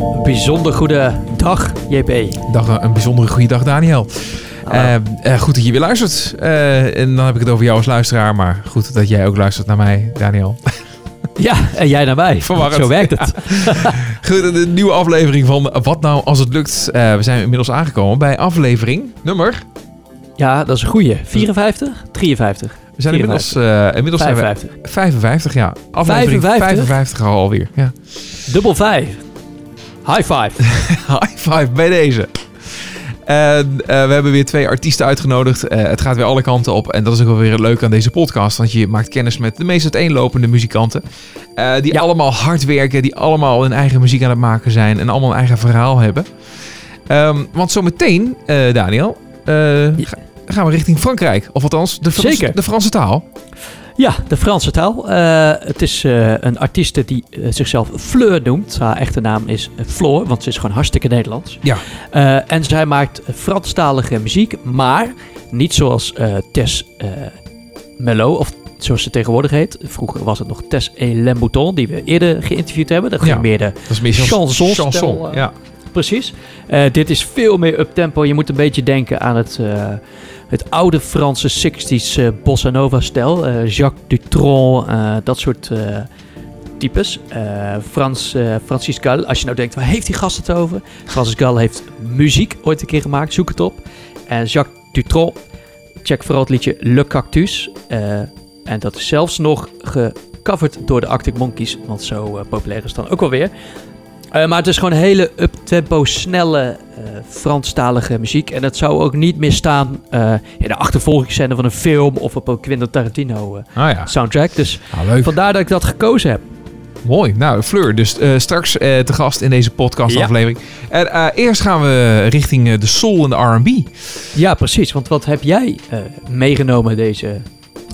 Een bijzonder goede dag, JP. Dag, een bijzondere goede dag, Daniel. Uh, uh, goed dat je weer luistert. Uh, en dan heb ik het over jou als luisteraar. Maar goed dat jij ook luistert naar mij, Daniel. Ja, en jij naar mij. Verwarrend. Zo werkt het. Goed, de nieuwe aflevering van Wat Nou Als Het Lukt. we zijn inmiddels aangekomen bij aflevering nummer... Ja, dat is een goeie. 54? 53. We zijn 54. inmiddels, inmiddels 55. Zijn we 55, ja. Aflevering 55, 55 al alweer. Ja. Dubbel 5. High five. High five bij deze. En uh, we hebben weer twee artiesten uitgenodigd. Uh, het gaat weer alle kanten op. En dat is ook wel weer leuk aan deze podcast. Want je maakt kennis met de meest uiteenlopende muzikanten. Uh, die ja. allemaal hard werken. Die allemaal hun eigen muziek aan het maken zijn. En allemaal een eigen verhaal hebben. Um, want zometeen, Daniel, ja. gaan we richting Frankrijk. Of althans, de, Frans, de Franse taal. Ja, de Franse taal. Uh, het is uh, een artieste die uh, zichzelf Fleur noemt. Haar echte naam is Floor, want ze is gewoon hartstikke Nederlands. Ja. en zij maakt Franstalige muziek, maar niet zoals Tess Melo, of zoals ze tegenwoordig heet. Vroeger was het nog Tess et Lembouton, die we eerder geïnterviewd hebben. Dat ging ja, meer de dat is chanson. chanson ja. Precies. dit is veel meer up-tempo. Je moet een beetje denken aan het het oude Franse 60s uh, bossa nova stijl. Uh, Jacques Dutronc, uh, dat soort types. Frans, Francis Gall, als je nou denkt, waar heeft die gast het over? Francis Gall heeft muziek ooit een keer gemaakt, zoek het op. En Jacques Dutronc, check vooral het liedje Le Cactus. en dat is zelfs nog gecoverd door de Arctic Monkeys, want zo populair is het dan ook alweer. Maar het is gewoon hele up-tempo, snelle, Franstalige muziek. En dat zou ook niet meer staan uh, in de achtervolgingsscène van een film of op een Quentin Tarantino ah, ja. soundtrack. Dus ah, vandaar dat ik dat gekozen heb. Mooi. Nou, Fleur, dus straks te gast in deze podcastaflevering. Ja. En eerst gaan we richting de soul en de R&B. Ja, precies. Want wat heb jij meegenomen deze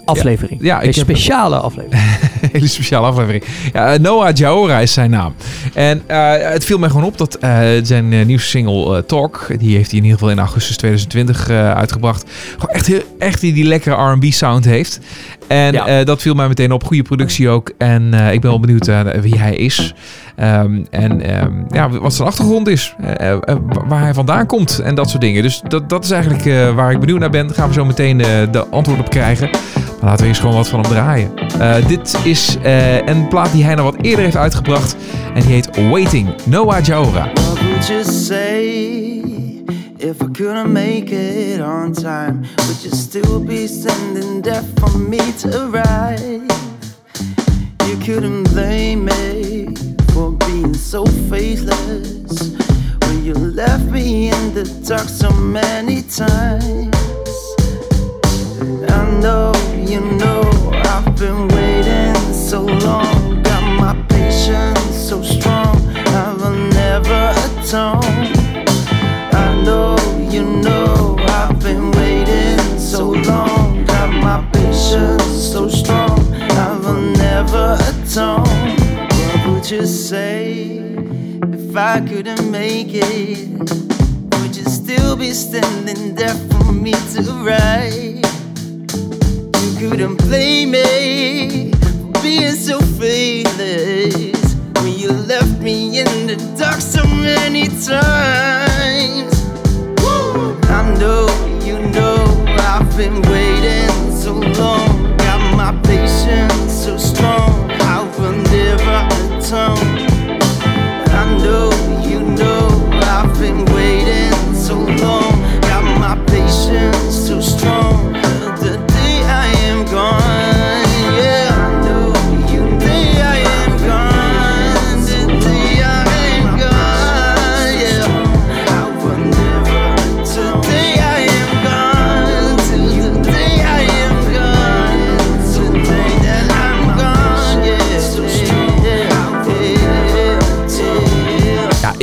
aflevering. Ja, ja een speciale heb... aflevering. hele speciale aflevering. Ja, Noah Jaora is zijn naam. En uh, het viel mij gewoon op dat uh, zijn nieuwste single Talk, die heeft hij in ieder geval in augustus 2020 uitgebracht, gewoon echt, heel, echt die, die lekkere R&B sound heeft. En ja. dat viel mij meteen op. Goede productie ook. En ik ben wel benieuwd wie hij is. Um, en um, ja, wat zijn achtergrond is. waar hij vandaan komt en dat soort dingen. Dus dat, dat is eigenlijk waar ik benieuwd naar ben. Daar gaan we zo meteen de antwoord op krijgen. Maar laten we eerst gewoon wat van hem draaien. Uh, dit is uh, een plaat die hij nog wat eerder heeft uitgebracht. En die heet Waiting, Noah Jaura. You say if I couldn't make it on time? Would you still be sending death for me to ride? You couldn't blame me for being so faithless When you left me in the dark so many times I know, you know, I've been waiting so long. Got my patience so strong, I will never atone. I know, you know, I've been waiting so long. Got my patience so strong, I will never atone. What would you say if I couldn't make it? Would you still be standing there for me to ride? You couldn't blame me for being so faithless in the dark so many times. Woo! I know, you know, I've been waiting so long. Got my patience so strong, I will never atone.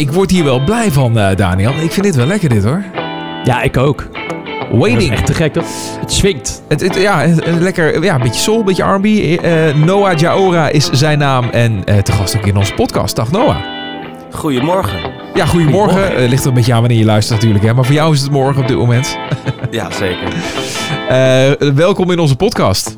Ik word hier wel blij van, uh, Daniel. Ik vind dit wel lekker, dit hoor. Ja, ik ook. Waiting. Echt te gek. Dat, het swingt. Het, het, ja, het, lekker, ja, een beetje soul, een beetje R&B. Uh, Noah Jaora is zijn naam en uh, te gast ook in onze podcast. Dag Noah. Goedemorgen. Ja, goedemorgen. goedemorgen. Uh, ligt er een beetje aan wanneer je luistert natuurlijk. Hè? Maar voor jou is het morgen op dit moment. ja, zeker. welkom in onze podcast.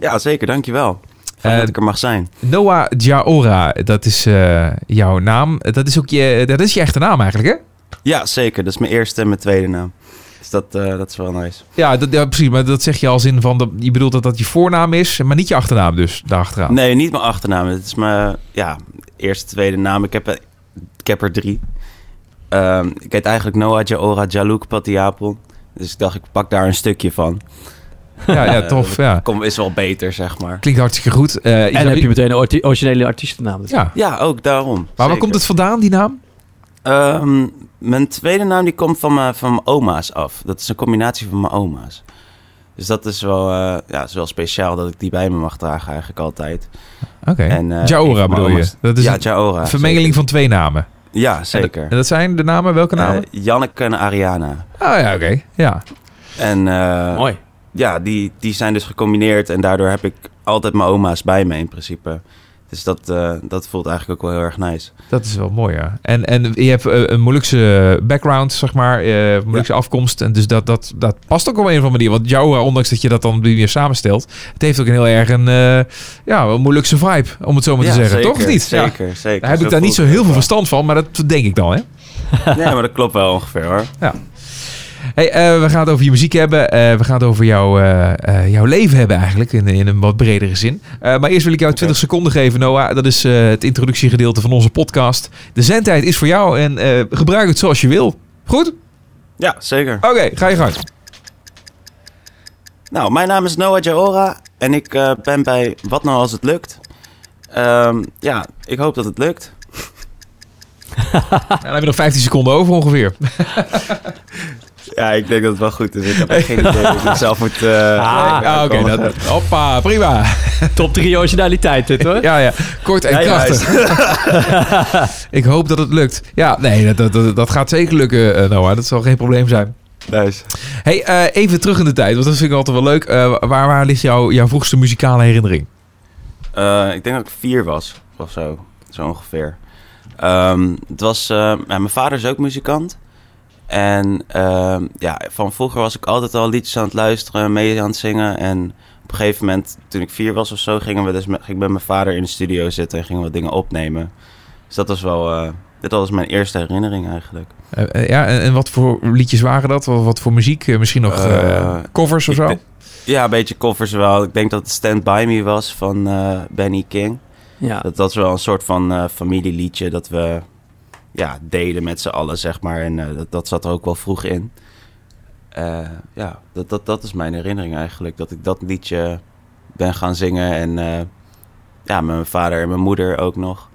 Ja, zeker. Dankjewel. Fijn Eh, dat ik er mag zijn. Noah Jaora, dat is eh, jouw naam. Dat is ook je, dat is je echte naam eigenlijk, hè? Ja, zeker. Dat is mijn eerste en mijn tweede naam. Dus dat, eh, dat is wel nice. Ja, dat, ja, precies. Maar dat zeg je als in van, dat, je bedoelt dat dat je voornaam is, maar niet je achternaam dus, daarachteraan. Nee, niet mijn achternaam. Het is mijn ja, eerste, tweede naam. Ik heb, er- ik heb er drie. Ehm, ik heet eigenlijk Noah Jaora Jalouk Patiapel. Dus ik dacht, ik pak daar een stukje van. Ja, ja tof. Ja. Kom, is wel beter, zeg maar. Klinkt hartstikke goed. Eh, En dan heb je meteen een originele artiestennaam. Ja, Ja, ook daarom. maar waar Zeker. komt het vandaan, die naam? Ehm, mijn tweede naam die komt van mijn, van mijn oma's af. Dat is een combinatie van mijn oma's. Dus dat is wel, eh, ja, is wel speciaal dat ik die bij me mag dragen eigenlijk altijd. Oké. En, eh, Jaora bedoel je? Dat is ja, Jaora. vermengeling zeker. van twee namen. Ja, zeker. En dat zijn de namen? Welke namen? Eh, Janneke en Ariana. oh ja, oké. Ja. En eh, Mooi. Ja, die, die zijn dus gecombineerd. En daardoor heb ik altijd mijn oma's bij me in principe. Dus dat, eh, dat voelt eigenlijk ook wel heel erg nice. Dat is wel mooi, ja. En, en je hebt eh, een Molukse background, zeg maar, eh Molukse afkomst. En dus dat, dat, dat past ook op een of andere manier. Want Jaora, ondanks dat je dat dan weer samenstelt, het heeft ook een heel erg een, ja, een Molukse vibe, om het zo maar te Ja, zeggen. zeker, Toch of niet? Ja. Zeker, zeker. Daar heb Zo ik daar niet zo heel veel verstand van, maar dat denk ik dan, hè? Nee, maar dat klopt wel ongeveer hoor. Hey, eh, we gaan het over je muziek hebben. Eh, we gaan het over jouw, eh, jouw leven hebben eigenlijk, in, in een wat bredere zin. Maar eerst wil ik jou 20 seconden geven, Noah. Dat is het introductiegedeelte van onze podcast. De zendtijd is voor jou en gebruik het zoals je wil. Goed? Ja, zeker. Oké, ga je gang. Nou, mijn naam is Noah Jaora en ik ben bij Wat Nou Als Het Lukt. Ehm, ja, ik hoop dat het lukt. Nou, dan hebben we nog 15 seconden over ongeveer. Ja, ik denk dat het wel goed is. Ik heb echt geen idee hoe ik mezelf moet... Ah, Ah, Oké, dat- hoppa, prima. Top 3 originaliteit dit hoor. Ja, ja, kort en Ja, krachtig. ik hoop dat het lukt. Ja, nee, dat, dat, dat, dat gaat zeker lukken, eh, Noah. Dat zal geen probleem zijn. Nice. Hey, eh, even terug in de tijd, want dat vind ik altijd wel leuk. Eh, waar, waar ligt jouw, jouw vroegste muzikale herinnering? Eh, ik denk dat ik vier was, of zo. Zo ongeveer. Ehm, het was... eh, ja, mijn vader is ook muzikant. En ehm, ja, van vroeger was ik altijd al liedjes aan het luisteren, mee aan het zingen. En op een gegeven moment, toen ik vier was of zo, gingen we dus met, ging ik met mijn vader in de studio zitten en gingen we dingen opnemen. Dus dat was wel... eh, dit was mijn eerste herinnering eigenlijk. Eh, eh, ja, en, en wat voor liedjes waren dat? Wat, wat voor muziek? Eh, misschien nog covers of zo? Ja, een beetje covers wel. Ik denk dat het Stand By Me was van eh, Benny King. Ja. Dat was wel een soort van eh, familieliedje dat we ja, deden met z'n allen, zeg maar. En eh, dat, dat zat er ook wel vroeg in. Eh, ja, dat, dat, dat is mijn herinnering eigenlijk. Dat ik dat liedje ben gaan zingen. En eh, ja, met mijn vader en mijn moeder ook nog.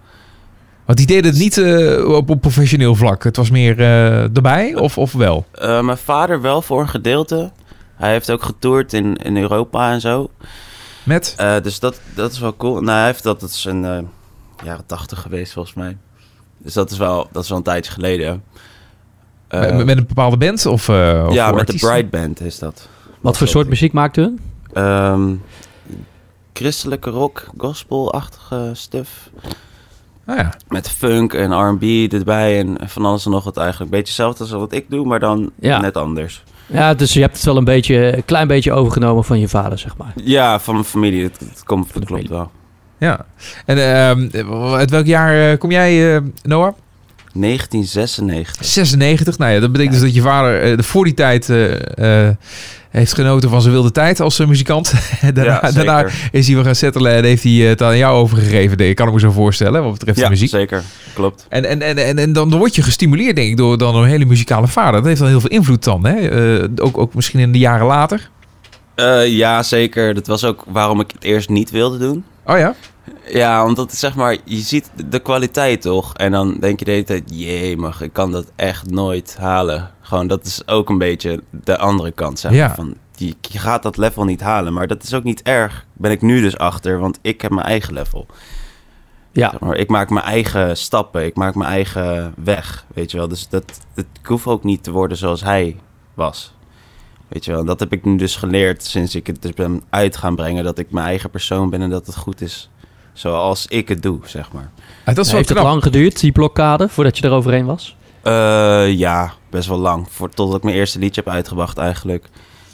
Want die deden het niet op, op professioneel vlak. Het was meer erbij, of, of wel? Mijn vader wel voor een gedeelte. Hij heeft ook getoerd in, in Europa en zo. Met? Dus dat, dat is wel cool. Nou, hij heeft dat, dat is de jaren tachtig geweest volgens mij. Dus dat is wel, dat is wel een tijdje geleden. Eh, met, met een bepaalde band? Of, eh, of ja, voor met de? Bright Band is dat. Wat voor soort muziek maakte hun? Ehm, christelijke rock, gospel-achtige stuff. Ah, ja. Met funk en R&B erbij en van alles en nog wat eigenlijk. Beetje hetzelfde als wat ik doe, maar dan Ja. net anders. Ja, dus je hebt het wel een beetje, een klein beetje overgenomen van je vader, zeg maar. Ja, van mijn familie. Komt, dat de klopt wel. Ja. En ehm, uit welk jaar eh, kom jij, eh, Noah? 1996. 96. Nou ja, dat betekent dus dat je vader eh, de voor die tijd heeft genoten van zijn wilde tijd als muzikant. daarna, Ja, daarna is hij weer gaan settelen en heeft hij het aan jou overgegeven. Ik kan ik me zo voorstellen, wat betreft de Ja, muziek. zeker. Klopt. En, en, en, en, en dan word je gestimuleerd, denk ik, door dan een hele muzikale vader. Dat heeft dan heel veel invloed dan, hè? Ook, ook misschien in de jaren later. Eh, ja, zeker. Dat was ook waarom ik het eerst niet wilde doen. Oh ja? Ja, omdat zeg maar, je ziet de kwaliteit toch? En dan denk je de hele tijd, jee, mag ik kan dat echt nooit halen. Gewoon, dat is ook een beetje de andere kant, zeg maar. Ja. Van, je, je gaat dat level niet halen, maar dat is ook niet erg. Ben ik nu dus achter, want ik heb mijn eigen level. Ja, Zeg maar, ik maak mijn eigen stappen, ik maak mijn eigen weg, weet je wel. Dus dat, dat ik hoef ook niet te worden zoals hij was. Weet je wel, dat heb ik nu dus geleerd sinds ik het dus ben uit gaan brengen. Dat ik mijn eigen persoon ben en dat het goed is zoals ik het doe, zeg maar. Ah, dat is wel heeft het knap. lang geduurd, die blokkade, voordat je er overheen was? Eh, ja, best wel lang. Voor, totdat ik mijn eerste liedje heb uitgebracht eigenlijk.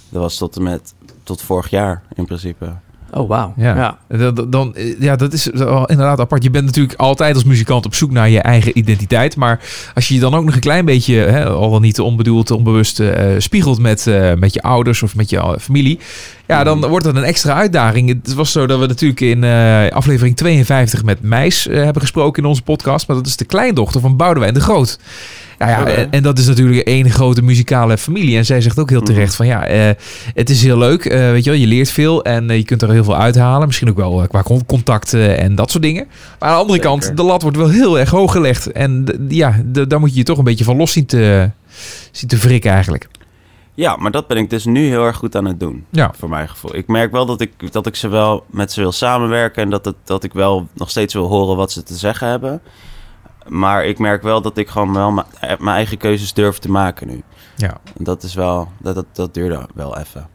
Dat was tot en met tot vorig jaar in principe. Oh, wauw. Ja. Ja. Dan, dan- eh, ja, dat is inderdaad apart. Je bent natuurlijk altijd als muzikant op zoek naar je eigen identiteit. Maar als je je dan ook nog een klein beetje, hè, al dan niet onbedoeld, onbewust, eh, spiegelt met, eh, met je ouders of met je familie. Ja, dan wordt dat een extra uitdaging. Het was zo dat we natuurlijk in aflevering 52 met Meis hebben gesproken in onze podcast. Maar dat is de kleindochter van Boudewijn de Groot. Ja, ja, Oké. en, en dat is natuurlijk één grote muzikale familie. En zij zegt ook heel terecht van ja, eh, het is heel leuk. eh, weet je wel, je leert veel en eh, je kunt er heel veel uithalen. Misschien ook wel qua con- contacten en dat soort dingen. Maar aan de andere Zeker. kant, de lat wordt wel heel erg hoog gelegd. En ja, daar moet je je toch een beetje van los zien te, zien te wrikken eigenlijk. Ja, maar dat ben ik dus nu heel erg goed aan het doen. Ja. Voor mijn gevoel. Ik merk wel dat ik, dat ik ze wel met ze wil samenwerken. En dat, het, dat ik wel nog steeds wil horen wat ze te zeggen hebben. Maar ik merk wel dat ik gewoon wel mijn mijn eigen keuzes durf te maken nu. Ja. En dat is wel, dat, dat, dat duurde wel even.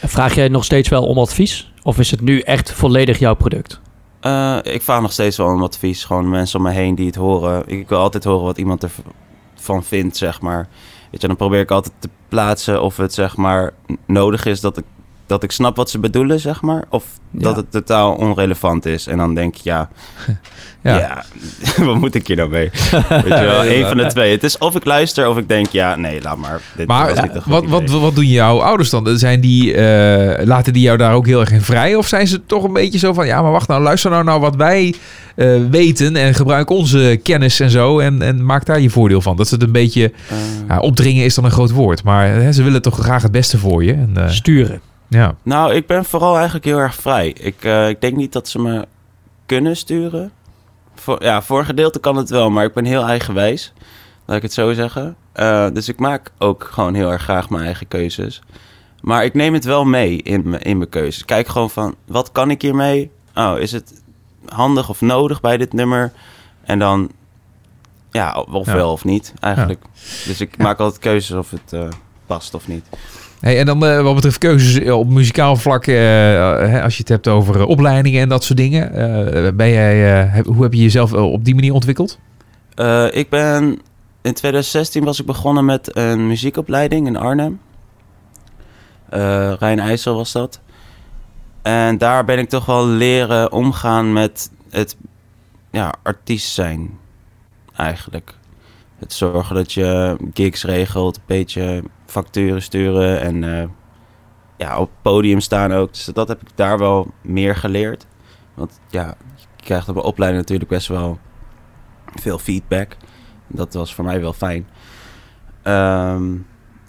En Vraag jij nog steeds wel om advies? Of is het nu echt volledig jouw product? Eh, ik vraag nog steeds wel om advies. Gewoon mensen om me heen die het horen. Ik wil altijd horen wat iemand ervan vindt, zeg maar. Weet je, dan probeer ik altijd te plaatsen of het, zeg maar, nodig is dat ik, dat ik snap wat ze bedoelen, zeg maar. Of dat het totaal onrelevant is. En dan denk ik, ja, Ja. ja, wat moet ik hier nou mee? Weet je wel, één van de twee. Het is of ik luister of ik denk, ja, nee, laat maar. Dit Maar wat, wat, wat doen jouw ouders dan? Zijn die, eh, laten die jou daar ook heel erg in vrij? Of zijn ze toch een beetje zo van... Ja, maar wacht nou, luister nou naar wat wij eh, weten... en gebruik onze kennis en zo... En, en maak daar je voordeel van. Dat ze het een beetje... Eh, Ja, opdringen is dan een groot woord. Maar hè, ze willen toch graag het beste voor je. En, eh, Sturen. Ja. Nou, ik ben vooral eigenlijk heel erg vrij. Ik, eh, ik denk niet dat ze me kunnen sturen. Voor, ja, voor een gedeelte kan het wel, maar ik ben heel eigenwijs. Laat ik het zo zeggen. Eh, dus ik maak ook gewoon heel erg graag mijn eigen keuzes. Maar ik neem het wel mee in, mijn- in mijn keuzes. Kijk gewoon van, wat kan ik hiermee? Oh, is het handig of nodig bij dit nummer? En dan, ja, of Ja. wel of niet eigenlijk. Dus ik maak altijd keuzes of het eh, past of niet. Hey, en dan eh, wat betreft keuzes op muzikaal vlak... eh, als je het hebt over eh, opleidingen en dat soort dingen... eh, eh, hoe heb je jezelf eh, op die manier ontwikkeld? Eh, ik ben in 2016 was ik begonnen met een muziekopleiding in Arnhem. Eh Rijn IJssel was dat. En daar ben ik toch wel leren omgaan met het ja, artiest zijn, eigenlijk. Het zorgen dat je gigs regelt, een beetje facturen sturen en eh, ja, op het podium staan ook. Dus dat heb ik daar wel meer geleerd. Want ja, je krijgt op een opleiding natuurlijk best wel veel feedback. Dat was voor mij wel fijn. Ehm,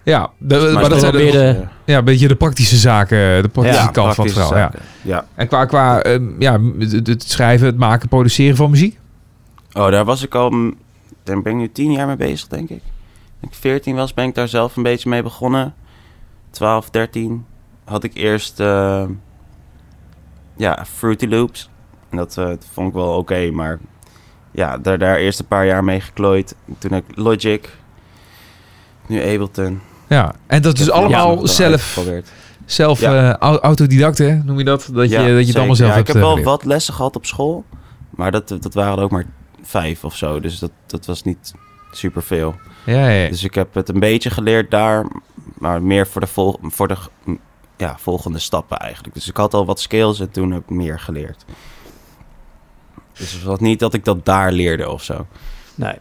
Ja, de- maar dat zijn weer de- ja, een beetje de praktische zaken, de praktische ja, kant van het verhaal. Ja. Ja. En qua, qua ehm, ja, het, het schrijven, het maken, produceren van muziek? Oh, daar was ik al... Daar ben ik nu tien jaar mee bezig, denk ik. Toen ik 14 was, ben ik daar zelf een beetje mee begonnen. 12, 13 had ik eerst... eh, ja, Fruity Loops. En dat, eh, dat vond ik wel oké, maar... Ja, daar, daar eerst een paar jaar mee geklooid. Toen heb ik Logic. Nu Ableton. Ja, en dat is heb allemaal zelf, zelf Ja. eh, au- autodidact, hè? Noem je dat? Dat je, Ja, dat je het allemaal zelf ja, hebt Ik heb wel wat lessen gehad op school. Maar dat, dat waren er ook maar vijf of zo. Dus dat, dat was niet superveel. Ja, ja. Dus ik heb het een beetje geleerd daar. Maar meer voor de, vol voor de ja, volgende stappen eigenlijk. Dus ik had al wat skills en toen heb ik meer geleerd. Dus het was niet dat ik dat daar leerde of zo. Nee.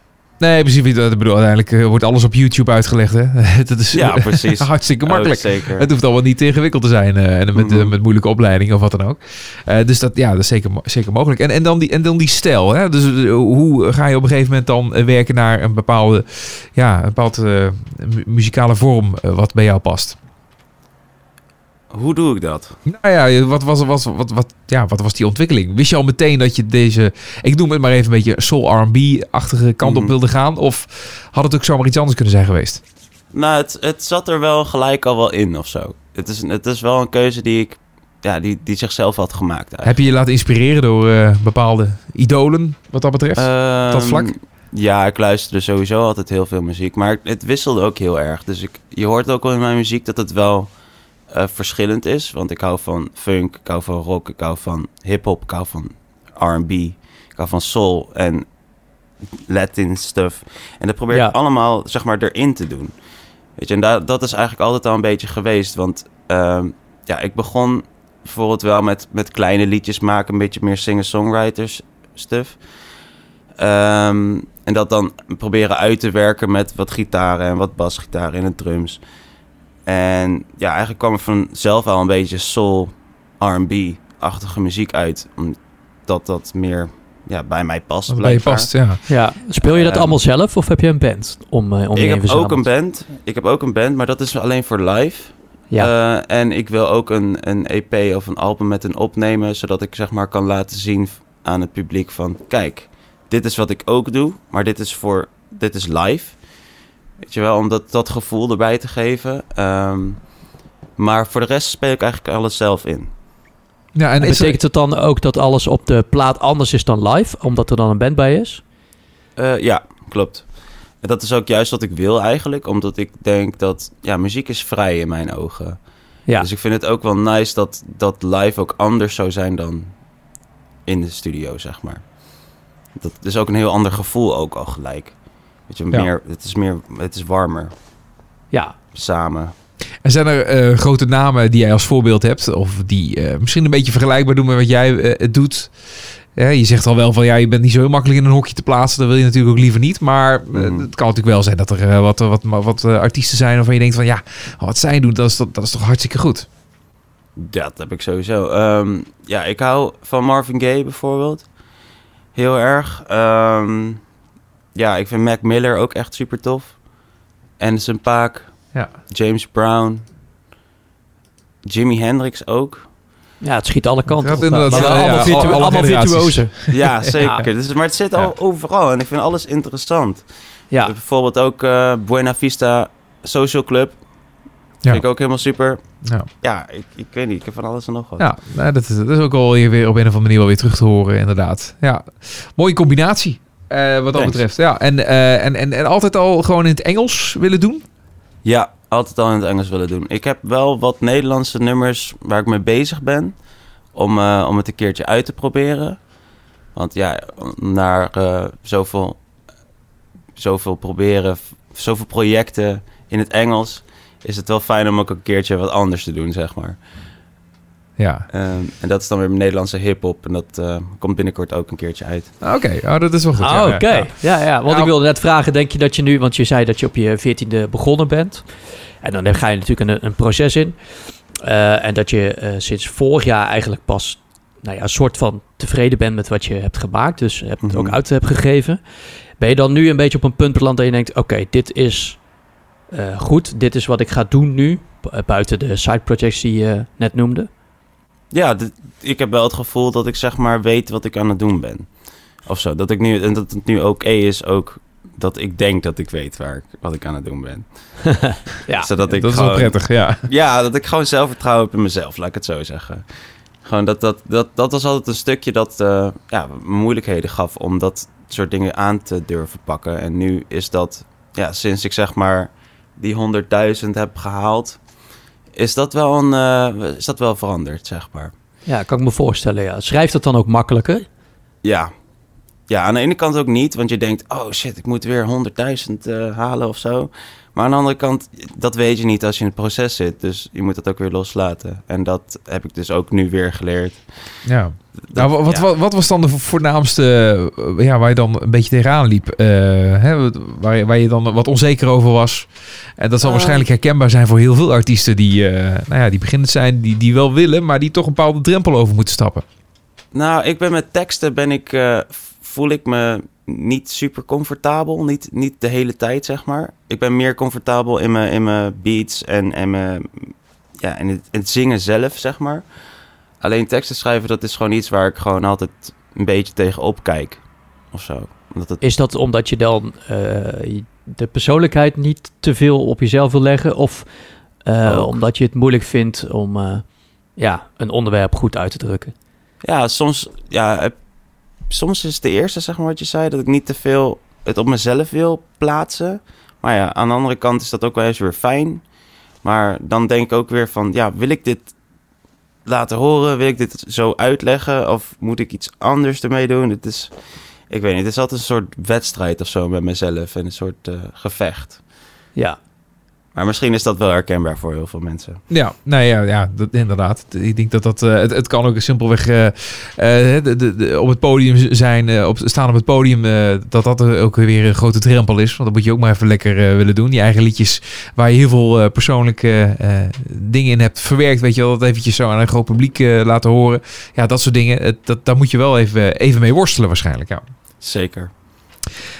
Nee, precies. Ik bedoel, uiteindelijk eh, wordt alles op YouTube uitgelegd, hè? dat is Ja, precies. hartstikke makkelijk. Oh, zeker. Het hoeft allemaal niet te ingewikkeld te zijn. eh, en met, eh, Mhm. met moeilijke opleidingen of wat dan ook. Dus dat, ja, dat is zeker, zeker mogelijk. En, en, dan die, en dan die stijl. Hè? Dus hoe ga je op een gegeven moment dan werken naar een bepaalde, ja, een bepaalde mu- muzikale vorm wat bij jou past? Hoe doe ik dat? Nou ja, wat was, was, wat, wat, ja, wat was die ontwikkeling? Wist je al meteen dat je deze, ik noem het maar even een beetje soul R&B-achtige kant op Mhm. wilde gaan? Of had het ook zomaar iets anders kunnen zijn geweest? Nou, het, het zat er wel gelijk al wel in of zo. Het is, het is wel een keuze die ik... Ja, die, die zichzelf had gemaakt eigenlijk. Heb je je laten inspireren door eh, bepaalde idolen wat dat betreft? dat Ehm, vlak? Ja, ik luisterde sowieso altijd heel veel muziek. Maar het wisselde ook heel erg. Dus ik, je hoort ook wel in mijn muziek dat het wel eh, verschillend is. Want ik hou van funk, ik hou van rock, ik hou van hip-hop, ik hou van RB, ik hou van soul en Latin stuff. En dat probeer Ja. ik allemaal zeg maar erin te doen. Weet je, en da- dat is eigenlijk altijd al een beetje geweest. Want ehm, ja, ik begon bijvoorbeeld wel met, met kleine liedjes maken, een beetje meer singer-songwriters stuff. Ehm, en dat dan proberen uit te werken met wat gitaren en wat basgitaren en drums. En ja, eigenlijk kwam er vanzelf al een beetje soul, R&B-achtige muziek uit. Omdat dat meer ja, bij mij past. Bij je past, ja. Ja, speel je dat Ehm, allemaal zelf of heb je een band om, eh, om je Ik heb ook een band. Ik heb ook een band, maar dat is alleen voor live. Ja, Eh, en ik wil ook een, een EP of een album met een opnemen, zodat ik zeg maar kan laten zien aan het publiek van, kijk, dit is wat ik ook doe, maar dit is voor, dit is live. Weet je wel, om dat, dat gevoel erbij te geven. Ehm, maar voor de rest speel ik eigenlijk alles zelf in. Ja, en betekent het dan ook dat alles op de plaat anders is dan live, omdat er dan een band bij is? Eh, ja, klopt. En dat is ook juist wat ik wil eigenlijk, omdat ik denk dat, ja, muziek is vrij in mijn ogen. Ja, Dus ik vind het ook wel nice dat, dat live ook anders zou zijn dan in de studio, zeg maar. Dat is ook een heel ander gevoel ook al gelijk. Weet je, meer, het is meer, het is warmer, ja. samen. En zijn er eh, grote namen die jij als voorbeeld hebt, of die eh, misschien een beetje vergelijkbaar doen met wat jij eh, doet? Ja, je zegt al wel van ja, je bent niet zo heel makkelijk in een hokje te plaatsen. Dat wil je natuurlijk ook liever niet. Maar Mhm. het kan natuurlijk wel zijn dat er wat, wat, wat, wat artiesten zijn waarvan je denkt van ja, wat zij doen, dat is, toch- dat is toch hartstikke goed. Ja, dat heb ik sowieso. Ehm, ja, ik hou van Marvin Gaye bijvoorbeeld. Heel erg. Ehm, ja, ik vind Mac Miller ook echt super tof. Anderson Paak, Ja. James Brown, Jimi Hendrix ook. Ja, het schiet alle kanten Ja, op. inderdaad, Maar ja, allemaal, ja, virtu- alle- allemaal virtuozen. Ja, zeker. Dus, maar het zit al Ja. overal en ik vind alles interessant. Ja, Bijvoorbeeld ook eh, Buena Vista Social Club. Ja. Vind ik ook helemaal super. Ja, Ja, ik, ik weet niet. Ik heb van alles en nog wat. ja nou, dat, is, dat is ook al hier weer op een of andere manier wel weer terug te horen, inderdaad. Ja, mooie combinatie. Eh, wat dat Thanks. betreft. Ja, en, eh, en, en, en altijd al gewoon in het Engels willen doen? Ja, altijd al in het Engels willen doen. Ik heb wel wat Nederlandse nummers waar ik mee bezig ben. Om, eh, om het een keertje uit te proberen. Want ja, naar zoveel, zoveel proberen, zoveel projecten in het Engels... is het wel fijn om ook een keertje wat anders te doen, zeg maar. Ja, Ehm, en dat is dan weer mijn Nederlandse hip-hop. En dat eh, komt binnenkort ook een keertje uit. oké. Oh, dat is wel goed. Ah, ja, oké. ja. Ja, ja, want Nou- ik wilde net vragen, denk je dat je nu, want je zei dat je op je veertiende begonnen bent. En dan ga je natuurlijk een, een proces in. Eh, en dat je eh, sinds vorig jaar eigenlijk pas, nou ja, een soort van tevreden bent met wat je hebt gemaakt. Dus hebt het ook Mhm. uit hebt gegeven. Ben je dan nu een beetje op een punt beland dat je denkt, oké, dit is eh, goed. Dit is wat ik ga doen nu. bu- Buiten de side projects die je net noemde. Ja, dit- ik heb wel het gevoel dat ik zeg maar weet wat ik aan het doen ben. Of zo. Dat ik nu, en dat het nu oké is ook dat ik denk dat ik weet waar ik, wat ik aan het doen ben. Ja, Zodat ik dat is wel prettig, ja. Ja, dat ik gewoon zelfvertrouwen heb in mezelf, laat ik het zo zeggen. Gewoon dat, dat, dat, dat was altijd een stukje dat eh, ja, moeilijkheden gaf om dat soort dingen aan te durven pakken. En nu is dat, ja, sinds ik zeg maar die 100.000 heb gehaald, is dat, wel een, eh, is dat wel veranderd, zeg maar. ja, kan ik me voorstellen. Ja. Schrijft het dan ook makkelijker? Ja. Ja, aan de ene kant ook niet, want je denkt, oh shit, ik moet weer 100.000 eh, halen of zo. Maar aan de andere kant, dat weet je niet als je in het proces zit. Dus je moet dat ook weer loslaten. En dat heb ik dus ook nu weer geleerd. ja. Dat- Nou, wa- wat, ja. wat, wat was dan de voornaamste, eh, ja, waar je dan een beetje tegenaan liep? Eh, hè, waar, je- waar je dan wat onzeker over was? En dat zal Eh. waarschijnlijk herkenbaar zijn voor heel veel artiesten die, eh, nou ja, die beginnend zijn, die, die wel willen, maar die toch een bepaalde drempel over moeten stappen. Nou, ik ben met teksten, ben ik, voel ik me niet super comfortabel. Niet, niet de hele tijd, zeg maar. Ik ben meer comfortabel in mijn, in mijn beats en, en mijn, ja, in, het, in het zingen zelf, zeg maar. Alleen teksten schrijven, dat is gewoon iets waar ik gewoon altijd een beetje tegenop kijk. Of zo. Omdat het, Is dat omdat je dan eh, de persoonlijkheid niet te veel op jezelf wil leggen? Of eh, omdat je het moeilijk vindt om eh, ja, een onderwerp goed uit te drukken? ja, soms, ja, heb- soms is het de eerste, zeg maar, wat je zei, dat ik niet te veel het op mezelf wil plaatsen. Maar ja, aan de andere kant is dat ook wel eens weer fijn. Maar dan denk ik ook weer van, ja, wil ik dit laten horen? Wil ik dit zo uitleggen? Of moet ik iets anders ermee doen? Het is, ik weet niet, het is altijd een soort wedstrijd of zo met mezelf en een soort eh, gevecht. Ja. Maar misschien is dat wel herkenbaar voor heel veel mensen. Ja, nou ja, ja dat, inderdaad. Ik denk dat dat... eh, het, het kan ook simpelweg eh, eh, de, de, de- op het podium zijn, op, staan op het podium, dat dat ook weer een grote drempel is. Want dat moet je ook maar even lekker willen doen. Je eigen liedjes waar je heel veel persoonlijke dingen in hebt verwerkt, weet je wel, dat eventjes zo aan een groot publiek laten horen. Ja, dat soort dingen, dat, daar moet je wel even, even mee worstelen waarschijnlijk. Ja. Zeker.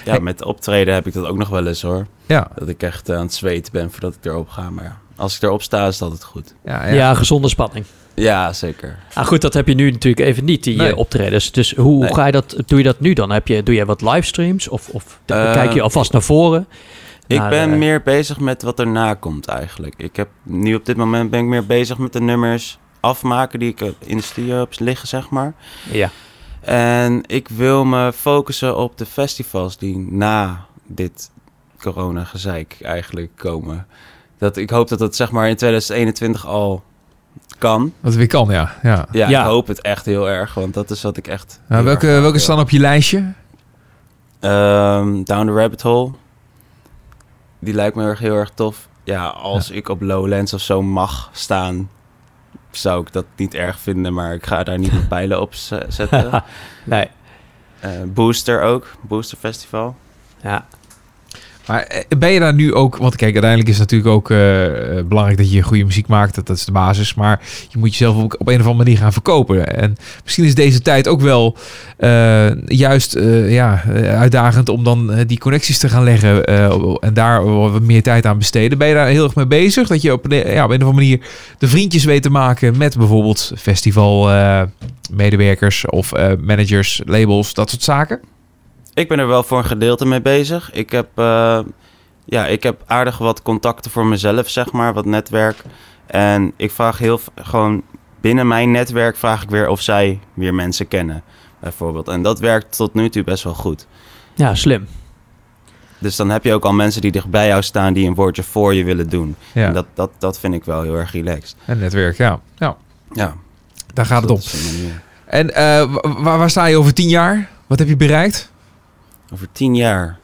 Ja, Hey. met optreden heb ik dat ook nog wel eens hoor. Ja, Dat ik echt eh, aan het zweten ben voordat ik erop ga. Maar ja, als ik erop sta, is dat het goed. ja, Ja, ja. gezonde spanning. Ja, zeker. Ah, goed, dat heb je nu natuurlijk even niet, die Nee. eh, optredens. Dus hoe Nee. ga je dat, doe je dat nu dan? Heb je, doe je wat livestreams? Of, of Eh, kijk je alvast naar voren? Ik Naar, ben meer bezig met wat erna komt eigenlijk. Ik heb nu op dit moment ben ik meer bezig met de nummers afmaken die ik in de studio heb liggen, zeg maar. Ja. En ik wil me focussen op de festivals die na dit corona-gezeik eigenlijk komen. Dat, ik hoop dat dat zeg maar in 2021 al kan. Wat weer kan, ja. ja. Ja, Ja. ik hoop het echt heel erg, want dat is wat ik echt... Nou, welke, welke wil. staan op je lijstje? Ehm, Down the Rabbit Hole. Die lijkt me erg heel erg tof. Ja, als ik op Lowlands of zo mag staan, zou ik dat niet erg vinden, maar ik ga daar niet mijn pijlen op zetten. nee. Eh, Booster ook, Booster Festival. Ja. Maar eh, ben je daar nu ook... Want kijk, uiteindelijk is het natuurlijk ook eh, eh, belangrijk dat je goede muziek maakt. Dat, dat is de basis. Maar je moet jezelf ook op een of andere manier gaan verkopen. En misschien is deze tijd ook wel juist ja, uitdagend... om dan die connecties te gaan leggen. en daar wat meer tijd aan besteden. Ben je daar heel erg mee bezig? Dat je op, een- ja, op een of andere manier de vriendjes weet te maken... met bijvoorbeeld festival eh, medewerkers of managers, labels, dat soort zaken? Ik ben er wel voor een gedeelte mee bezig. Ik heb, eh, ja, ik heb aardig wat contacten voor mezelf, zeg maar, wat netwerk. En ik vraag heel gewoon binnen mijn netwerk vraag ik weer of zij weer mensen kennen, bijvoorbeeld. En dat werkt tot nu toe best wel goed. ja, slim. Dus dan heb je ook al mensen die dicht bij jou staan die een woordje voor je willen doen. Ja, En dat, dat, dat vind ik wel heel erg relaxed. en netwerk, ja. ja. Ja, Daar gaat het om. En eh, wa- waar, waar sta je over tien jaar? Wat heb je bereikt? Over tien jaar.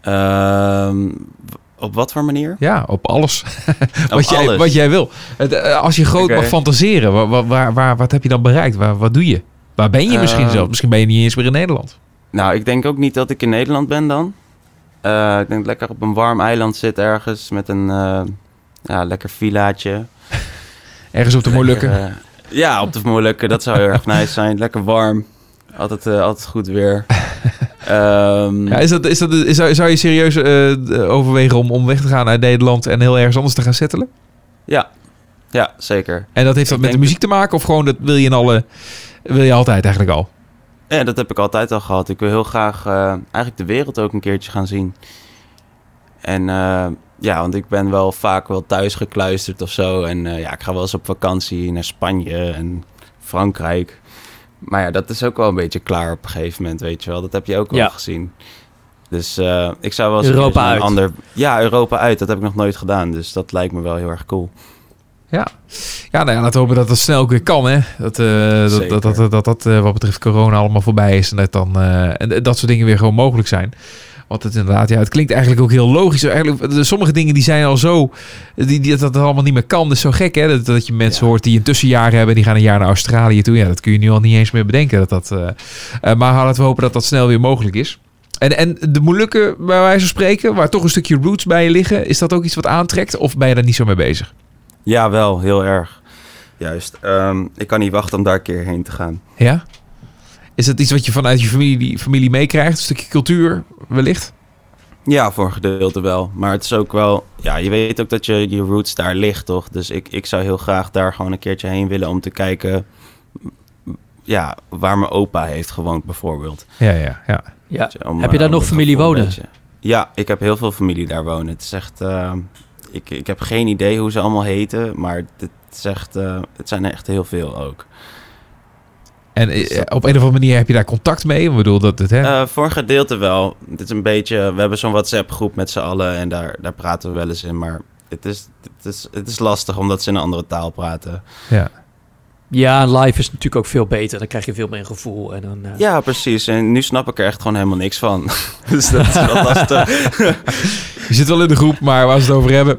Ehm, op wat voor manier? Ja, op alles. Op wat, jij, alles. wat jij wil. Eh, als je groot mag fantaseren, waar, waar, waar, wat heb je dan bereikt? Waar, wat doe je? Waar ben je misschien Eh, zelf? Misschien ben je niet eens meer in Nederland. Nou, ik denk ook niet dat ik in Nederland ben dan. Eh, ik denk lekker op een warm eiland zit ergens met een eh, ja, lekker villaatje. Ergens op de Molukken. Ja, op de Molukken. Dat zou heel erg nice zijn. Lekker warm. Altijd, altijd goed weer. Ehm, Ja, is dat, is dat, is, zou, zou je serieus eh, overwegen om, om weg te gaan uit Nederland en heel ergens anders te gaan settelen? ja. ja, zeker. En dat heeft dat Ik met de muziek te maken? Of gewoon dat wil je in alle... Wil je altijd eigenlijk al? Ja, dat heb ik altijd al gehad. Ik wil heel graag eh, eigenlijk de wereld ook een keertje gaan zien. En eh, ja, want ik ben wel vaak wel thuis gekluisterd of zo. En ja, ik ga wel eens op vakantie naar Spanje en Frankrijk. Maar ja, dat is ook wel een beetje klaar op een gegeven moment, weet je wel. Dat heb je ook wel Ja. gezien. Dus eh, ik zou wel eens een Europa naar uit. een ander... Ja, Europa uit. Dat heb ik nog nooit gedaan. Dus dat lijkt me wel heel erg cool. Ja, ja, nou ja, laten we hopen dat dat snel weer kan. Hè? Dat, eh, dat, dat, dat, dat, eh, wat betreft corona allemaal voorbij is. En dat, dan, en dat soort dingen weer gewoon mogelijk zijn. Want het inderdaad, ja, het klinkt eigenlijk ook heel logisch. Eigenlijk, sommige dingen die zijn al zo, die, die, dat het allemaal niet meer kan. Dat is zo gek hè, dat, dat je mensen Ja. hoort die een tussenjaar hebben. Die gaan een jaar naar Australië toe. Ja, dat kun je nu al niet eens meer bedenken. Dat dat, eh, eh, maar laten we hopen dat dat snel weer mogelijk is. En, en de Molukken, bij wijze van spreken, waar toch een stukje roots bij je liggen. Is dat ook iets wat aantrekt? Of ben je daar niet zo mee bezig? Ja, wel. Heel erg. Juist. Ehm, ik kan niet wachten om daar een keer heen te gaan. Ja? Is dat iets wat je vanuit je familie, familie meekrijgt? Een stukje cultuur wellicht? Ja, voor een gedeelte wel. Maar het is ook wel... Ja, je weet ook dat je, je roots daar ligt, toch? Dus ik, ik zou heel graag daar gewoon een keertje heen willen om te kijken... Ja, waar mijn opa heeft gewoond bijvoorbeeld. Ja, ja, ja. Ja. Om, Heb je daar eh, nog familie wonen? Ja, ik heb heel veel familie daar wonen. Het is echt... eh, ik, ik heb geen idee hoe ze allemaal heten, maar het, is echt, eh, het zijn er echt heel veel ook. En eh, op een of andere manier heb je daar contact mee? Ik bedoel, dat het, hè? Eh, voor een gedeelte wel. Het is een beetje... We hebben zo'n WhatsApp-groep met z'n allen en daar, daar praten we wel eens in. Maar het is, het, is, het is lastig omdat ze in een andere taal praten. ja. Ja, live is natuurlijk ook veel beter. Dan krijg je veel meer een gevoel. En dan, eh, Ja, precies. En nu snap ik er echt gewoon helemaal niks van. dus dat is wel lastig. Je zit wel in de groep, maar waar ze het over hebben.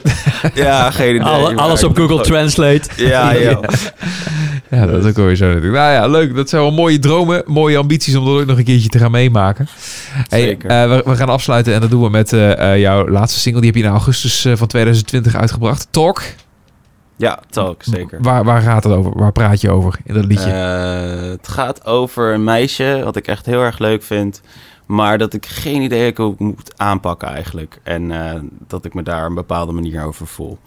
Ja, geen idee. Alle- alles op Google Translate. Ja, joh. Ja, dat is ook weer zo natuurlijk. Nou ja, leuk. Dat zijn wel mooie dromen, mooie ambities om dat ook nog een keertje te gaan meemaken. Hey, Zeker. eh, we, we gaan afsluiten en dat doen we met eh, eh, jouw laatste single. Die heb je in augustus van 2020 uitgebracht. Talk. Ja, talk, zeker. Waar, waar gaat het over? Waar praat je over in dat liedje? Het gaat over een meisje, wat ik echt heel erg leuk vind. Maar dat ik geen idee heb hoe ik moet aanpakken eigenlijk. En dat ik me daar een bepaalde manier over voel.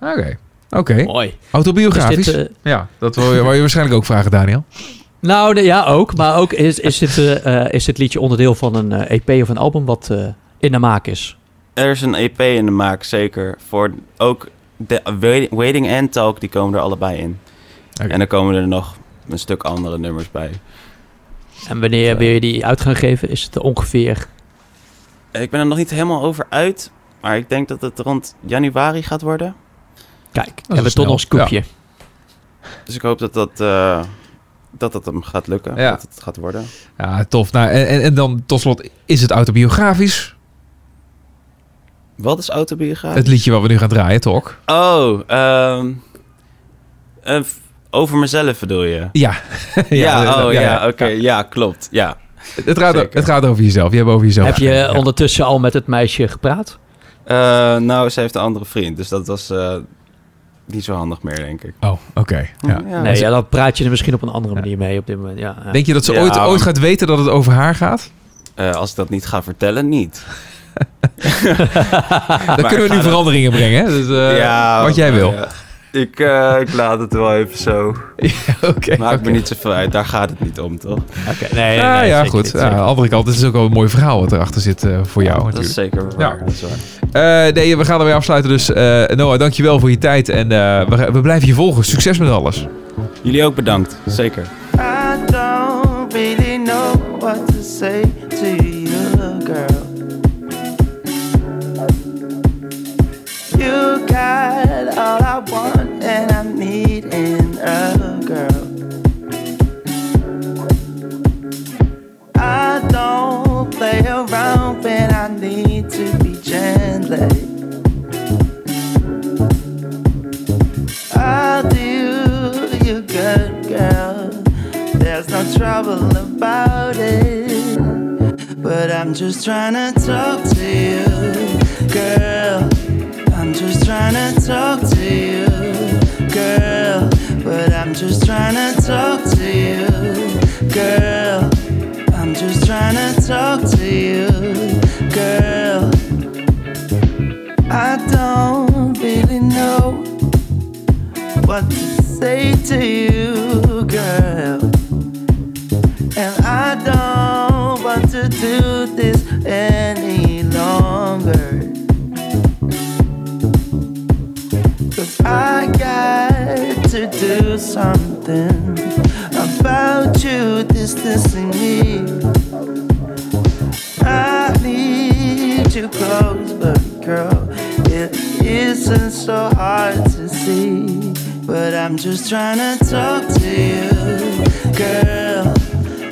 Oké. Oké. Mooi. Autobiografisch? Dit, eh, ja, dat wil je, wou je waarschijnlijk ook vragen, Daniel. nou, de- ja, ook. Maar ook is, is, dit, eh, eh, is dit liedje onderdeel van een EP of een album wat eh, in de maak is? Er is een EP in de maak, zeker. Voor ook de Waiting- Waiting en Talk, die komen er allebei in. Oké. En dan komen er nog een stuk andere nummers bij. En wanneer wil je die uit gaan geven? Is het ongeveer... Ik ben er nog niet helemaal over uit. Maar ik denk dat het rond januari gaat worden. Kijk, hebben we toch nog een scoopje. Dus ik hoop dat dat, eh, dat, dat hem gaat lukken. Ja. Dat het gaat worden. Ja, tof. Nou, en, en, dan tot slot, is het autobiografisch? Wat is autobiografisch? Het liedje wat we nu gaan draaien, Talk. Oh, ehm, eh, f- over mezelf bedoel je? Ja. Ja, oh ja, ja. oké, ja, klopt. Ja. Het, gaat, Zeker. het gaat over jezelf. Je hebt over jezelf Heb je ondertussen al met het meisje gepraat? Eh, nou, ze heeft een andere vriend, dus dat was eh, niet zo handig meer, denk ik. Oh, oké. Ja. Ja. Nee, ja, dan praat je er misschien op een andere Ja. manier mee op dit moment. Ja, ja. Denk je dat ze Ja, ooit, ooit gaat weten dat het over haar gaat? Eh, als ik dat niet ga vertellen, niet. Dan kunnen we nu veranderingen brengen. Hè? Dus, eh, wat jij wil. Ja. Ik, eh, ik laat het wel even zo. Oké. Maakt me niet zoveel uit, daar gaat het niet om, toch? Oké, nee, Ja, nee, ja goed. niet, Ja, zeker. aan de andere kant, het is ook wel een mooi verhaal wat erachter zit eh, voor jou dat natuurlijk. is zeker waar. Ja. Dat is waar. Eh, nee, we gaan ermee afsluiten. Dus eh, Noah, dankjewel voor je tijd. En eh, we, we blijven je volgen. Succes met alles. Jullie ook bedankt, zeker. I don't really know what to say to you, girl. You got all I want around when I need to be gently. I'll do you good, girl. There's no trouble about it. But I'm just trying to talk to you, girl. I'm just trying to talk to you, girl. But I'm just trying to talk to you, girl. I'm just trying to talk to you, girl. I don't really know what to say to you, girl. And I don't want to do this any longer. Cause I got to do something about you distancing me. I need you close, but girl, it isn't so hard to see. But I'm just trying to talk to you, girl.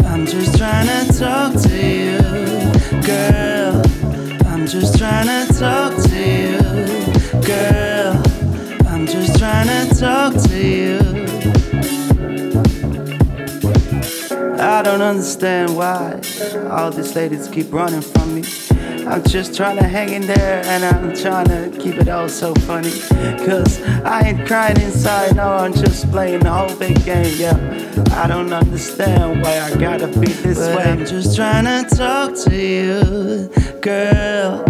I'm just trying to talk to you, girl. I'm just trying to talk to you, girl. I'm just trying to talk to you. I don't understand why all these ladies keep running from me. I'm just trying to hang in there and I'm trying to keep it all so funny. Cause I ain't crying inside, no, I'm just playing the whole big game, yeah. I don't understand why I gotta be this way. I'm just trying to talk to you, girl.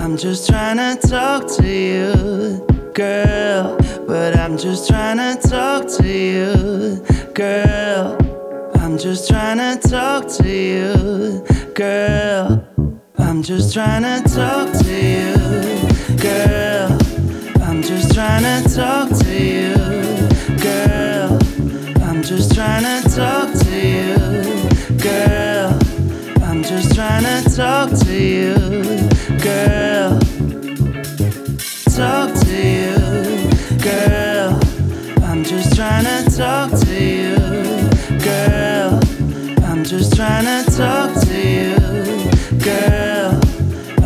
I'm just trying to talk to you, girl. But I'm just trying to talk to you, girl. I'm just trying to talk to you, girl. I'm just trying to talk to you, girl. I'm just trying to talk to you, girl. I'm just trying to talk to you, girl. I'm just trying to talk to you, girl. Talk to you, girl. I'm just trying to talk to you, just trying to talk to you, girl.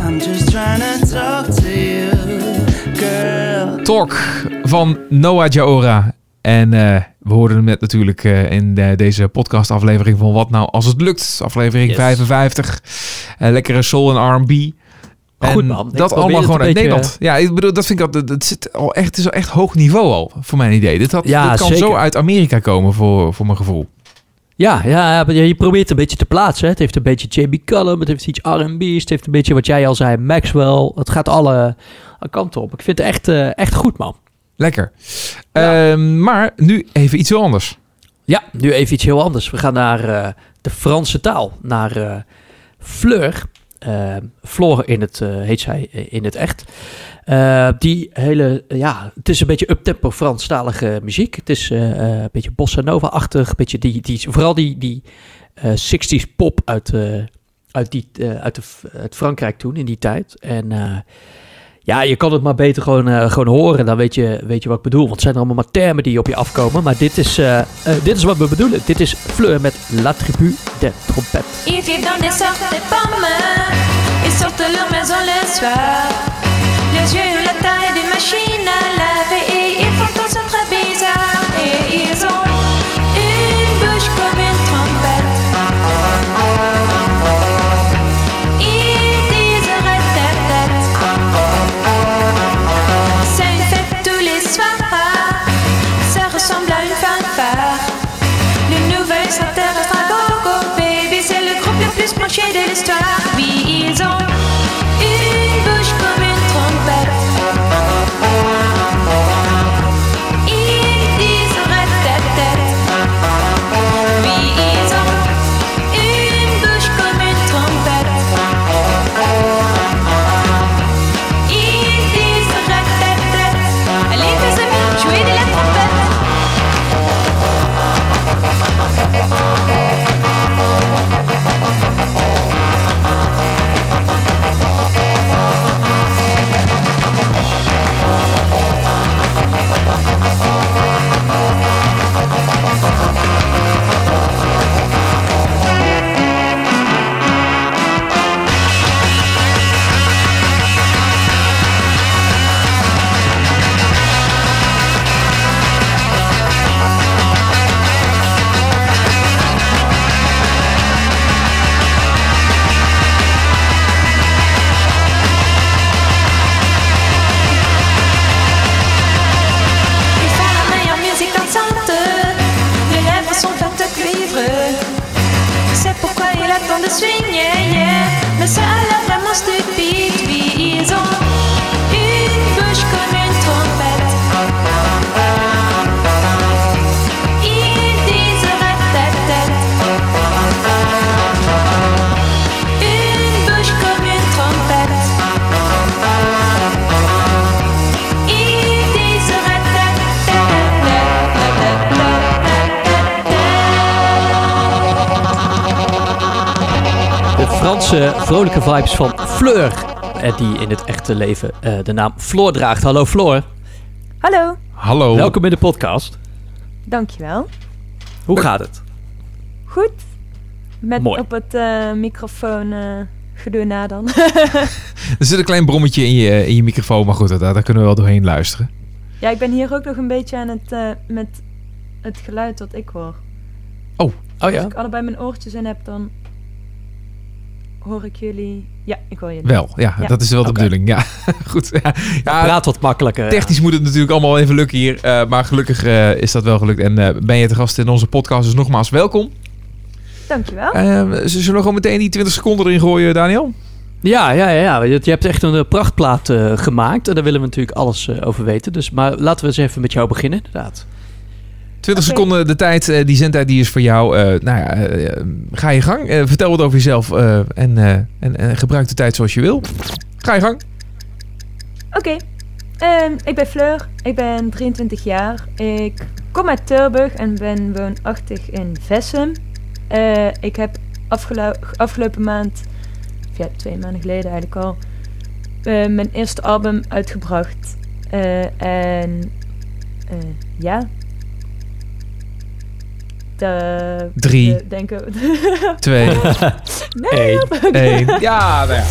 I'm just trying to talk. Talk van Noah Jaora. En eh, we hoorden hem net natuurlijk eh, in de- deze podcastaflevering van Wat Nou Als Het Lukt. Aflevering Yes. 55. Eh, lekkere soul en R&B. Goed, En man. Dat allemaal gewoon uit beetje- Nederland. Ja, ik bedoel, dat vind ik al, dat, dat zit al echt, het is al echt hoog niveau al, voor mijn idee. Dit, had, Ja, dit kan zeker. zo uit Amerika komen, voor, voor mijn gevoel. Ja, ja, je probeert een beetje te plaatsen. hè. Het heeft een beetje J.B. Cullum, het heeft iets R&B's, het heeft een beetje wat jij al zei, Maxwell. Het gaat alle, kanten op. Ik vind het echt, eh, echt goed, man. Lekker. Ja. Ehm, maar nu even iets heel anders. Ja, nu even iets heel anders. We gaan naar eh, de Franse taal, naar eh, Fleur. Eh, Floor in het, eh, heet zij eh, in het echt. Eh, die hele, ja, het is een beetje uptempo Franstalige muziek. Het is eh, eh, een beetje bossa nova-achtig. Beetje die, die, vooral die, die eh 60s pop uit, eh, uit, die, eh, uit, de, uit Frankrijk toen, in die tijd. En eh, ja, je kan het maar beter gewoon, eh, gewoon horen. Dan weet je, weet je wat ik bedoel. Want het zijn allemaal maar termen die op je afkomen. Maar dit is, eh, eh, dit is wat we bedoelen. Dit is Fleur met La Tribu de Trompette. Ils vivent dans des sortes de pommes. Ils sortent leur maison le soir. Les yeux la taille d'une machine vibes van Fleur. eh, die in het echte leven eh, de naam Floor draagt. Hallo Floor, Hallo, Hallo. welkom in de podcast. dankjewel. Hoe gaat het? Goed. Met Mooi. op het eh, microfoon eh gedoe na dan. Er zit een klein brommetje in je, in je microfoon, maar goed, daar, daar kunnen we wel doorheen luisteren. ja, ik ben hier ook nog een beetje aan het eh, met het geluid dat ik hoor. Oh Als ja? ik allebei mijn oortjes in heb, dan hoor ik jullie. Ja, ik hoor jullie. Wel, ja, Ja. dat is wel de bedoeling. Ja, goed. Ja, ja, Praat wat makkelijker. ja. technisch moet het natuurlijk allemaal even lukken hier, eh, maar gelukkig eh, is dat wel gelukt. En eh, ben je te gast in onze podcast, dus nogmaals welkom. Dankjewel. Eh, zullen we gewoon meteen die 20 seconden erin gooien, Daniel? Ja, ja, ja, ja. Je hebt echt een prachtplaat eh, gemaakt. En daar willen we natuurlijk alles over weten. Dus, maar laten we eens even met jou beginnen, inderdaad. 20 Oké. seconden de tijd, eh, die zendtijd die is voor jou. Eh, nou ja, eh, ga je gang. Vertel wat over jezelf en, en, en gebruik de tijd zoals je wil. Ga je gang. Oké. Ehm, ik ben Fleur. Ik ben 23 jaar. Ik kom uit Tilburg en ben woonachtig in Vessem. Eh, ik heb afgelo- afgelopen maand, of ja, twee maanden geleden eigenlijk al, mijn eerste album uitgebracht. En ja. De, Drie. de- denken. Twee, nee, Eén. één. Ja, nou ja.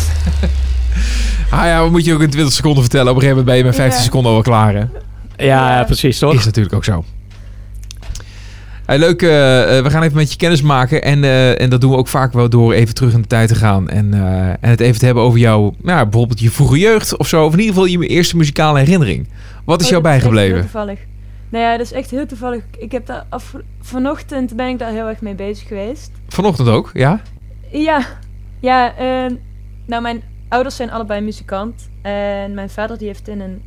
Ah ja, wat moet je ook in 20 seconden vertellen? Op een gegeven moment ben je met 15 Ja. seconden al wel klaar, hè? Ja, Ja. precies, toch? Is natuurlijk ook zo. Hey, leuk, eh, eh, we gaan even met je kennis maken. En, eh, en dat doen we ook vaak wel door even terug in de tijd te gaan. En, eh, en het even te hebben over jouw, nou, bijvoorbeeld je vroege jeugd of zo. Of in ieder geval je eerste muzikale herinnering. Wat is Oh, jou bijgebleven? toevallig. Nou ja, dat is echt heel toevallig. Ik heb daar af, vanochtend ben ik daar heel erg mee bezig geweest. Vanochtend ook, ja? Ja, ja. ehm, nou, mijn ouders zijn allebei muzikant. En mijn vader die heeft in een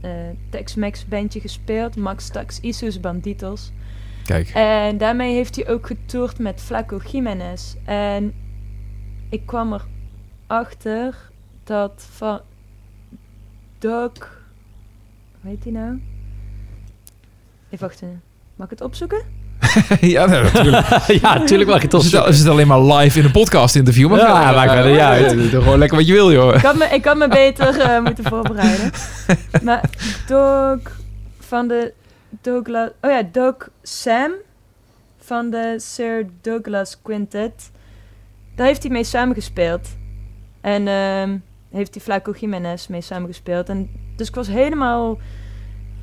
eh Tex-Mex bandje gespeeld. Max Tax Isus Banditos. Kijk. En daarmee heeft hij ook getoerd met Flaco Jiménez. En ik kwam erachter dat van Doc... Hoe heet die nou? Even wachten. Mag ik het opzoeken? ja, nee, natuurlijk. ja, natuurlijk mag je het zitten, we zitten alleen maar live in een podcast interview. Maar Ja, maakt verder niet uit. Doe gewoon lekker wat je wil, joh. Ik had me, ik had me beter eh, moeten voorbereiden. Maar Doc van de Douglas... Oh ja, Doc Sam van de Sir Douglas Quintet. Daar heeft hij mee samengespeeld. En ehm, heeft hij Flaco Jiménez mee samengespeeld. En dus ik was helemaal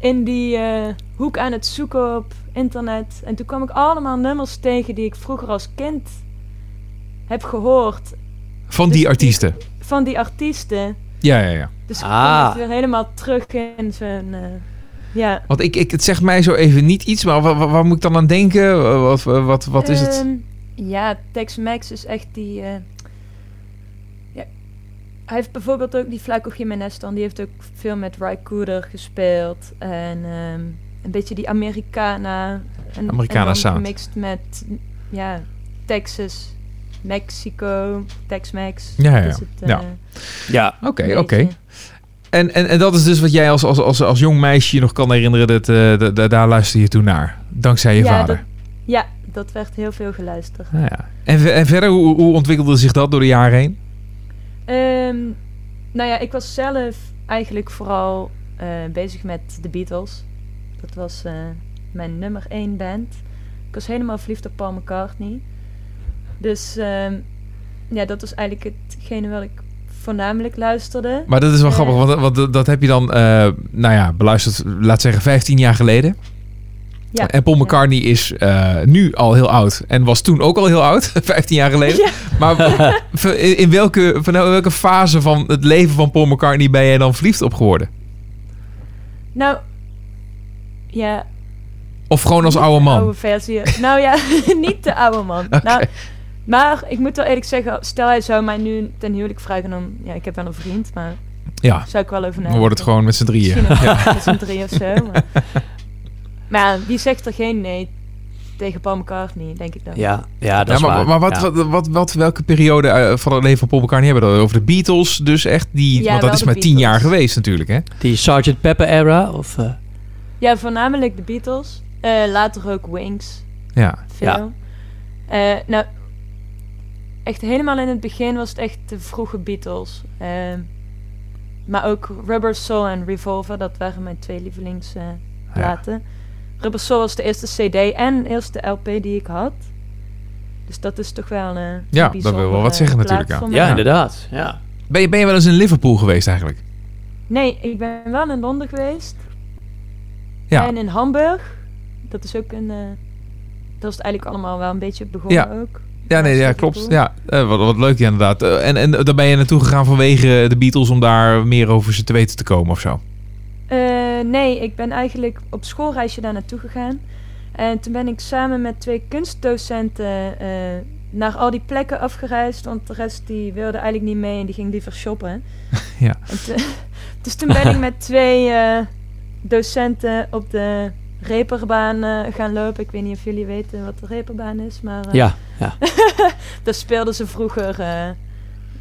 in die eh, hoek aan het zoeken op internet. En toen kwam ik allemaal nummers tegen die ik vroeger als kind heb gehoord Van Dus die die- artiesten. van die artiesten. Ja, ja, ja. Dus ik Ah. kom weer helemaal terug in zijn... eh, ja. Want ik, ik, het zegt mij zo even niet iets, maar waar, waar moet ik dan aan denken? Wat, wat, wat is het? Ehm, ja, Tex-Mex is echt die... eh, ja. Hij heeft bijvoorbeeld ook die Flaco Jiménez dan. Die heeft ook veel met Ry Cooder gespeeld. En ehm, een beetje die Americana. En, Americana en sound. Gemixt met, ja, Texas, Mexico, Tex-Mex. Ja, ja, is het, ja. eh, Ja, Oké, oké. En, en, en dat is dus wat jij als, als, als, als jong meisje je nog kan herinneren. Dat, eh, da- da- daar luister je toen naar. Dankzij je Ja, vader. dat- Ja, dat werd heel veel geluisterd. Nou ja. en, en verder, hoe, hoe ontwikkelde zich dat door de jaren heen? Ehm, nou ja, ik was zelf eigenlijk vooral eh, bezig met de Beatles. Dat was eh, mijn nummer één band. Ik was helemaal verliefd op Paul McCartney. Dus ehm, ja, dat was eigenlijk hetgene wat ik voornamelijk luisterde. Maar dat is wel Eh. grappig, want, want dat- heb je dan, nou ja, beluisterd, laat zeggen, 15 jaar geleden. Ja, En Paul ja. McCartney is eh, nu al heel oud en was toen ook al heel oud, 15 jaar geleden. Ja. Maar in welke, van welke fase van het leven van Paul McCartney ben jij dan verliefd op geworden? Nou, ja. Of gewoon als oude de man? Oude versie. nou ja, niet de oude man. Nou, maar ik moet wel eerlijk zeggen, stel hij zou mij nu ten huwelijk vragen, dan... Ja, ik heb wel een vriend, maar Ja, zou ik wel over dan wordt het gewoon met z'n drieën. Misschien nog met z'n drie of zo. Maar, maar ja, wie zegt er geen nee tegen Paul McCartney, denk ik dan. ja, ja, dat Ja, is maar, waar. maar wat, Ja. wat, wat, wat, welke periode eh, van het leven van Paul McCartney hebben we over? De Beatles dus echt? Die, Ja, want dat is maar tien jaar Beatles. geweest natuurlijk, hè? Die Sgt. Pepper era? Of, eh, Ja, voornamelijk de Beatles. Eh, later ook Wings. Ja. Veel. Ja. Eh, nou, echt helemaal in het begin was het echt de vroege Beatles. Ehm, maar ook Rubber Soul en Revolver, dat waren mijn twee lievelingsplaten. Rubber Soul was de eerste CD en eerste LP die ik had. Dus dat is toch wel eh, een Ja, dat wil wel wat zeggen natuurlijk, ja. ja, inderdaad. Ja. Ben je, ben je wel eens in Liverpool geweest eigenlijk? Nee, ik ben wel in Londen geweest. Ja. En in Hamburg. Dat is ook een... eh dat is het eigenlijk allemaal wel een beetje begonnen Ja. ook. Ja, nee, ja, klopt. Ja, eh, wat, wat leuk inderdaad. Eh, en, en daar ben je naartoe gegaan vanwege de Beatles om daar meer over ze te weten te komen of zo? Eh, nee, ik ben eigenlijk op schoolreisje daar naartoe gegaan. En toen ben ik samen met twee kunstdocenten eh, naar al die plekken afgereisd. Want de rest die wilde eigenlijk niet mee en die ging liever shoppen. Ja. Dus toen ben ik met twee eh, docenten op de reperbaan gaan lopen. Ik weet niet of jullie weten wat de reperbaan is, maar eh, Ja, ja. daar speelden ze vroeger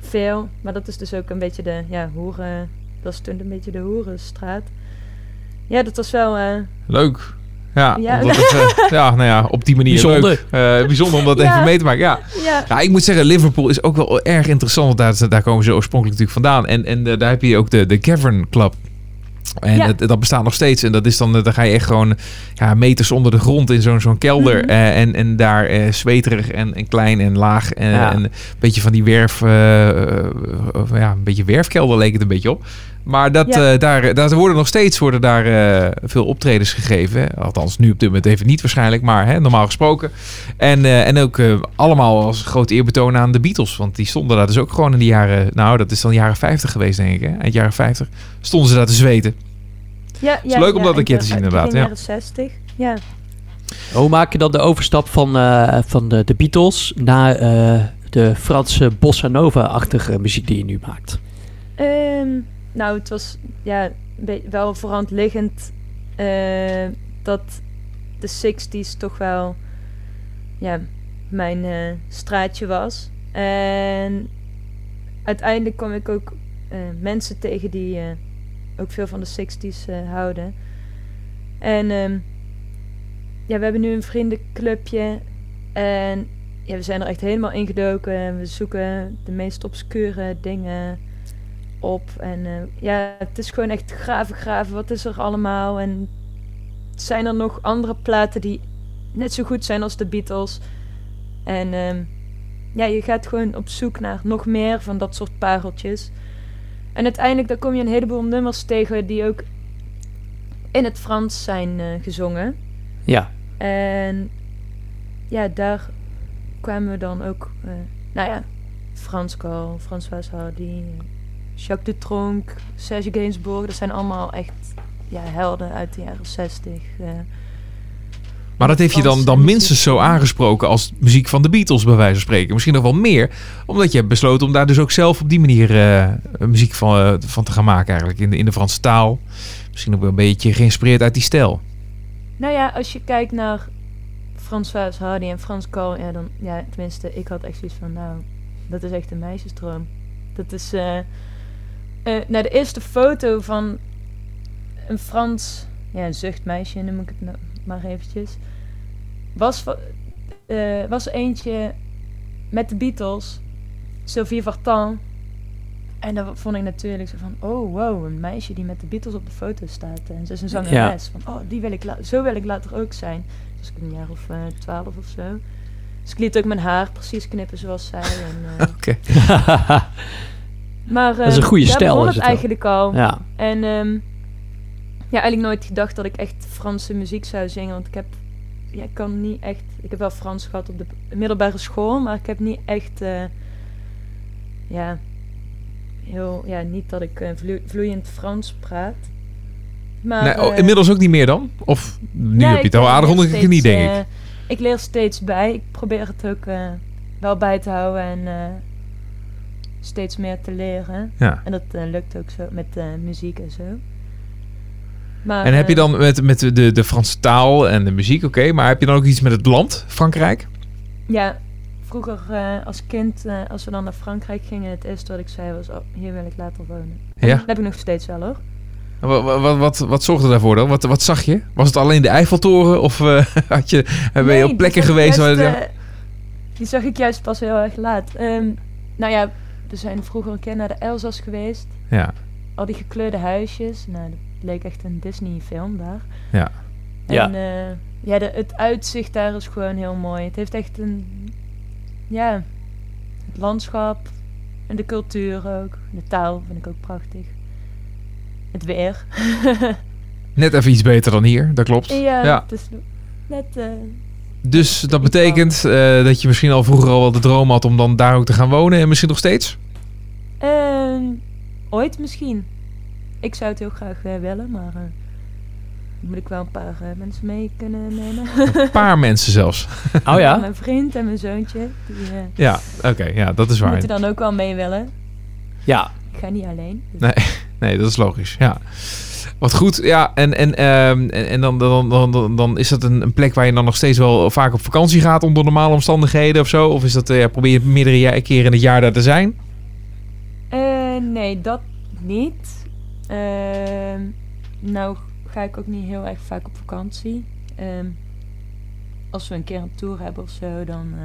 veel. Maar dat is dus ook een beetje de ja, hoeren... Dat is toen een beetje de hoerenstraat. Ja, dat was wel... eh, Leuk. Ja, Ja. dat even- ja, nou ja, op die manier Bijzonder. leuk. Eh, bijzonder om dat Ja. even mee te maken. Ja. ja, ja, ik moet zeggen, Liverpool is ook wel erg interessant. Want daar, daar komen ze oorspronkelijk natuurlijk vandaan. En, en eh, daar heb je ook de, de Cavern Club. En Ja. het, dat bestaat nog steeds. En dat is dan, eh, dan ga je echt gewoon ja, meters onder de grond in zo'n zo'n kelder. Mhm. eh, en, en daar eh, zweterig en, en klein en laag. En, Ja. en een beetje van die werf, eh, eh, ja, een beetje werfkelder leek het een beetje op. Maar dat, Ja. eh, daar, daar worden nog steeds worden daar, eh, veel optredens gegeven. Althans, nu op dit moment even niet waarschijnlijk, maar hè, normaal gesproken. En, eh, en ook eh, allemaal als groot eerbetoon aan de Beatles. Want die stonden daar dus ook gewoon in de jaren... Nou, dat is dan jaren 50 geweest, denk ik. Hè? Eind jaren 50 stonden ze daar te zweten. Ja, is leuk om dat een keer te zien, inderdaad, In de ja. jaren 60. Ja. Hoe maak je dan de overstap van, eh, van de, de Beatles naar eh, de Franse bossa nova-achtige muziek die je nu maakt? Ehm, nou, het was ja, wel voor hand liggend eh, dat de 60s toch wel ja, mijn eh, straatje was. En uiteindelijk kwam ik ook eh, mensen tegen die ook veel van de 60s eh, houden. En ehm, ja, we hebben nu een vriendenclubje. En ja, we zijn er echt helemaal ingedoken. En we zoeken de meest obscure dingen op. En eh, ja, het is gewoon echt graven, graven. Wat is er allemaal? En zijn er nog andere platen die net zo goed zijn als de Beatles? En ehm, ja, je gaat gewoon op zoek naar nog meer van dat soort pareltjes. En uiteindelijk dan kom je een heleboel nummers tegen die ook in het Frans zijn eh, gezongen. Ja, En ja, daar kwamen we dan ook, eh, nou ja, Frans Gal, François Hardy, Jacques Dutronc, Serge Gainsbourg. Dat zijn allemaal echt ja, helden uit de jaren 60. eh. Maar dat heeft je dan, dan minstens zo aangesproken als muziek van de Beatles, bij wijze van spreken. Misschien nog wel meer, omdat je hebt besloten om daar dus ook zelf op die manier eh, muziek van, eh, van te gaan maken, eigenlijk in de, in de Franse taal. Misschien ook wel een beetje geïnspireerd uit die stijl. Nou ja, als je kijkt naar François Hardy en Frans Gal, ja, dan, ja, tenminste, ik had echt zoiets van, nou, dat is echt een meisjesdroom. Dat is, eh, nou, de eerste foto van een Frans, ja, een zuchtmeisje noem ik het nou maar eventjes, was, eh, was eentje met de Beatles, Sylvie Vartan. En dat vond ik natuurlijk zo van, oh wow, een meisje die met de Beatles op de foto staat. En ze is een zangeres. Van, oh, die wil ik zo wil ik later ook zijn. Dus ik een jaar of eh, twaalf of zo. Dus ik liet ook mijn haar precies knippen zoals zij. En, eh, Oké. maar Dat is een eh, goede stijl, het het eigenlijk al. ja. En ehm, ja, eigenlijk nooit gedacht dat ik echt Franse muziek zou zingen. Want ik heb, ja, ik kan niet echt. Ik heb wel Frans gehad op de middelbare school, maar ik heb niet echt. eh, ja, heel. Ja, niet dat ik eh, vloe- vloeiend Frans praat. Maar, Nee, oh, eh, inmiddels ook niet meer dan? Of nu ja, heb je het al aardig onder de knie, denk ik. ik leer steeds bij. Ik probeer het ook eh, wel bij te houden en eh, steeds meer te leren. Ja. En dat eh, lukt ook zo met eh, muziek en zo. Maar, En heb je eh, dan met, met de, de Franse taal en de muziek, oké, maar heb je dan ook iets met het land, Frankrijk? Ja, vroeger als kind, als we dan naar Frankrijk gingen, het eerste wat ik zei was, oh, hier wil ik later wonen. En Ja. Dat heb ik nog steeds wel hoor. Wat, wat, wat, wat zorgde daarvoor dan? Wat, wat zag je? Was het alleen de Eiffeltoren of had je, ben je Nee, op plekken geweest waar die zag ik juist pas heel erg laat. Ehm, nou ja, we zijn vroeger een keer naar de Elzas geweest. Ja, Al die gekleurde huisjes. Nou, dat leek echt een Disney film daar. ja. Ja. En eh, ja, de, het uitzicht daar is gewoon heel mooi. Het heeft echt een... Ja, het landschap en de cultuur ook. De taal vind ik ook prachtig. Het weer. Net even iets beter dan hier, dat klopt. ja, Ja. het is net... eh, Dus dat betekent eh, dat je misschien al vroeger al wel de droom had om dan daar ook te gaan wonen en misschien nog steeds? Ehm, ooit misschien. Ik zou het heel graag eh, willen, maar eh, moet ik wel een paar mensen mee kunnen nemen. Een paar mensen zelfs. Oh ja? Mijn vriend en mijn zoontje, die eh, Ja, oké, ja, dat is waar. moeten dan ook wel mee willen. Ja. Ik ga niet alleen. dus- Nee. Nee, dat is logisch, ja. Wat goed, ja, en, en, ehm, en, en dan, dan, dan, dan, is dat een, een plek waar je dan nog steeds wel vaak op vakantie gaat onder normale omstandigheden of zo? Of is dat, eh, ja, probeer je meerdere keren in het jaar daar te zijn? Eh, nee, dat niet. Ehm, nou ga ik ook niet heel erg vaak op vakantie. Ehm, als we een keer een tour hebben of zo, dan eh,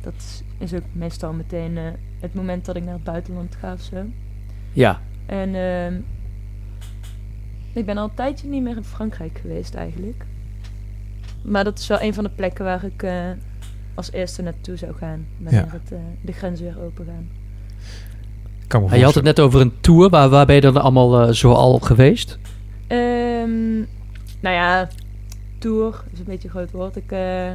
dat is- ook meestal meteen eh, het moment dat ik naar het buitenland ga of zo. Ja. En ehm, Ik ben al een tijdje niet meer in Frankrijk geweest eigenlijk. Maar dat is wel een van de plekken waar ik eh, als eerste naartoe zou gaan. Wanneer Ja. het, eh, de grenzen weer open gaan. Kan me Ja, je had het net over een tour. Waar, waar ben je dan allemaal eh, zo al geweest? Ehm, nou ja, tour is een beetje een groot woord. Ik eh,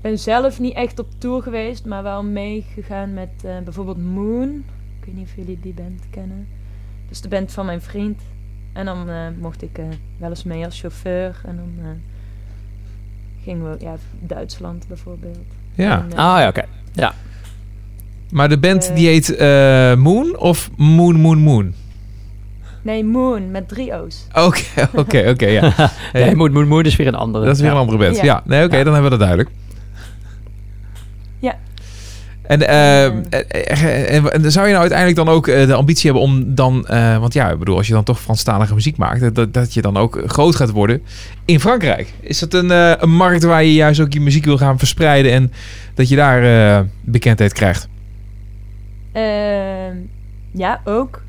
ben zelf niet echt op tour geweest, maar wel meegegaan met eh, bijvoorbeeld Moon. Ik weet niet of jullie die band kennen. Dus de band van mijn vriend. En dan eh, mocht ik eh, wel eens mee als chauffeur. En dan eh, gingen we, ja, Duitsland bijvoorbeeld. Ja, En, Ah ja, oké. maar de band die heet eh, Moon of Moon Moon Moon? Nee, Moon met drie O's. Oké, oké, oké, ja. Nee, Moed Moed Moed is weer een andere. Dat is weer Ja. een andere band. Ja, Ja. nee, oké, Ja. dan hebben we dat duidelijk. Ja. En, eh, eh, eh, en, zou je nou uiteindelijk dan ook de ambitie hebben om dan... want ja, ik bedoel, als je dan toch Franstalige muziek maakt... Dat, dat je dan ook groot gaat worden in Frankrijk. Is dat een, een markt waar je juist ook je muziek wil gaan verspreiden... en dat je daar bekendheid krijgt? Ehm, ja, ook.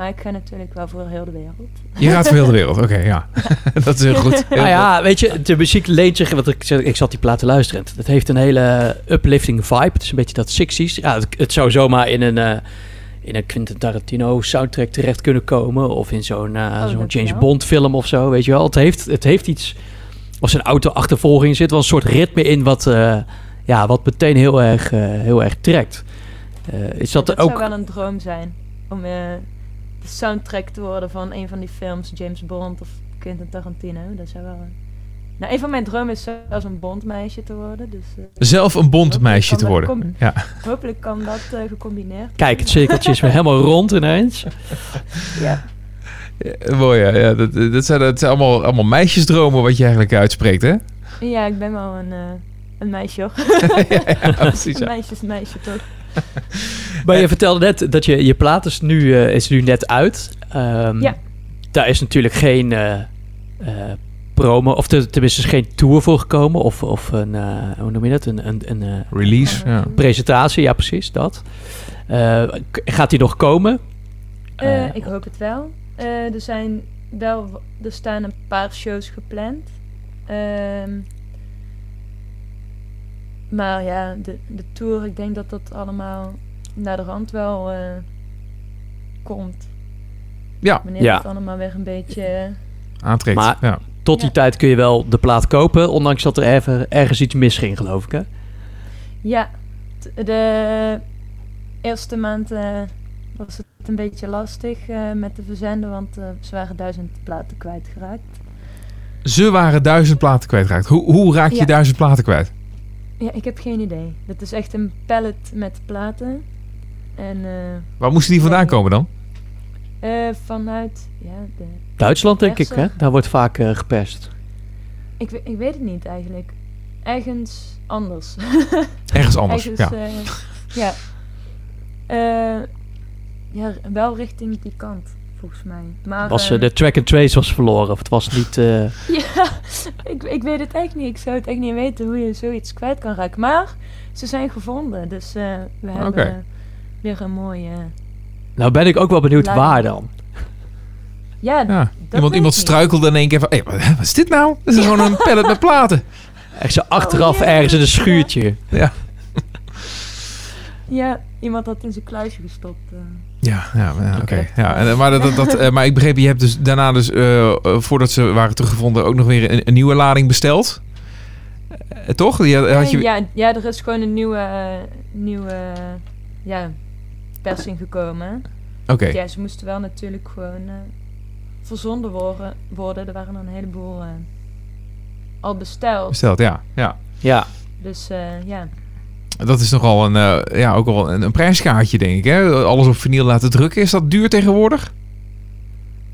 Maar ik ga natuurlijk wel voor heel de wereld. Je gaat voor heel de wereld, oké, ja. dat is heel goed. Heel Nou ja, weet je, de muziek leent zich... Want ik, ik zat die plaat te luisteren. Het heeft een hele uplifting vibe. Het is een beetje dat 60s. Ja, het, het zou zomaar in een... eh, in een Quentin Tarantino soundtrack terecht kunnen komen. Of in zo'n eh, Oh, zo'n James wel. Bond film of zo, weet je wel. Het heeft, het heeft iets... Als een auto-achtervolging zit wel een soort ritme in wat, eh, ja, wat meteen heel erg, heel erg trekt. Eh, is dat, dat ook... zou wel een droom zijn. Om eh, de soundtrack te worden van een van die films, James Bond of Quentin Tarantino. Dat zou wel... een- Nou, een van mijn dromen is zelfs een Bondmeisje te worden. Dus eh, Zelf een bondmeisje te worden. Ja. hopelijk kan dat eh, gecombineerd Kijk, het cirkeltje is weer helemaal rond ineens. Ja. Ja, mooi, ja. ja dat, dat, zijn, dat zijn allemaal, allemaal meisjesdromen wat je eigenlijk uitspreekt, hè? ja, ik ben wel een, eh, een meisje hoor. ja, ja, precies. een meisjesmeisje toch? Maar je vertelde net dat je, je plaat is nu, eh, is nu net uit. Ehm, Ja. Daar is natuurlijk geen eh, eh, promo, of te- tenminste is geen tour voor gekomen. Of, of een, eh, hoe noem je dat? Een, een, een eh, Release, ja. presentatie, ja precies, dat. Eh, k- gaat die nog komen? Ik hoop het wel. Eh, er zijn wel, er staan een paar shows gepland. Ehm, maar ja, de, de tour, ik denk dat dat allemaal naar de rand wel eh, komt. Ja, Wanneer Ja. het allemaal weer een beetje... eh, aantrekt. Maar- ja. Tot die Ja. tijd kun je wel de plaat kopen, ondanks dat er even, ergens iets misging, geloof ik. Hè? Ja, de eerste maand eh, was het een beetje lastig eh, met de verzenden, want eh, ze waren duizend platen kwijtgeraakt. Ze waren duizend platen kwijtgeraakt. Hoe, hoe raak je Ja. duizend platen kwijt? Ja, ik heb geen idee. Dat is echt een pallet met platen. En eh, Waar moesten die vandaan komen dan? eh, vanuit, ja, de, Duitsland, denk ik, hè? Daar wordt vaak eh, geperst. ik, ik weet het niet eigenlijk. Ergens anders. Ergens anders. Ergens, ja. ja. Eh, ja, wel richting die kant, volgens mij. Maar, Was, ehm, de track and trace was verloren, of het was niet... eh, Ja, ik, ik weet het echt niet. Ik zou het echt niet weten hoe je zoiets kwijt kan raken. Maar ze zijn gevonden, dus eh, we hebben weer een mooie... Nou ben ik ook wel benieuwd waar dan. Ja, Ja. dat Iemand, iemand struikelde in één keer van... Hé, wat, is dit nou? Dat is gewoon een pallet met platen. Echt zo achteraf ja. ergens in een schuurtje. Ja. Ja, iemand had in zijn kluisje gestopt. Eh. Ja, ja, ja, oké. Ja, en, maar, dat, dat, eh, maar ik begreep, je hebt dus daarna dus, eh, eh, voordat ze waren teruggevonden, ook nog weer een, een nieuwe lading besteld. Eh, toch? Die had, had je... Eh, ja, ja, er is gewoon een nieuwe, eh, nieuwe ja, persing gekomen. Oké. Ja, ze moesten wel natuurlijk gewoon eh, verzonden worden, worden. Er waren er een heleboel eh, al besteld. Besteld, ja. ja. Ja, Dus eh, ja, Dat is nogal een, eh, ja, ook wel een, een prijskaartje, denk ik. Hè? Alles op vinyl laten drukken. Is dat duur tegenwoordig?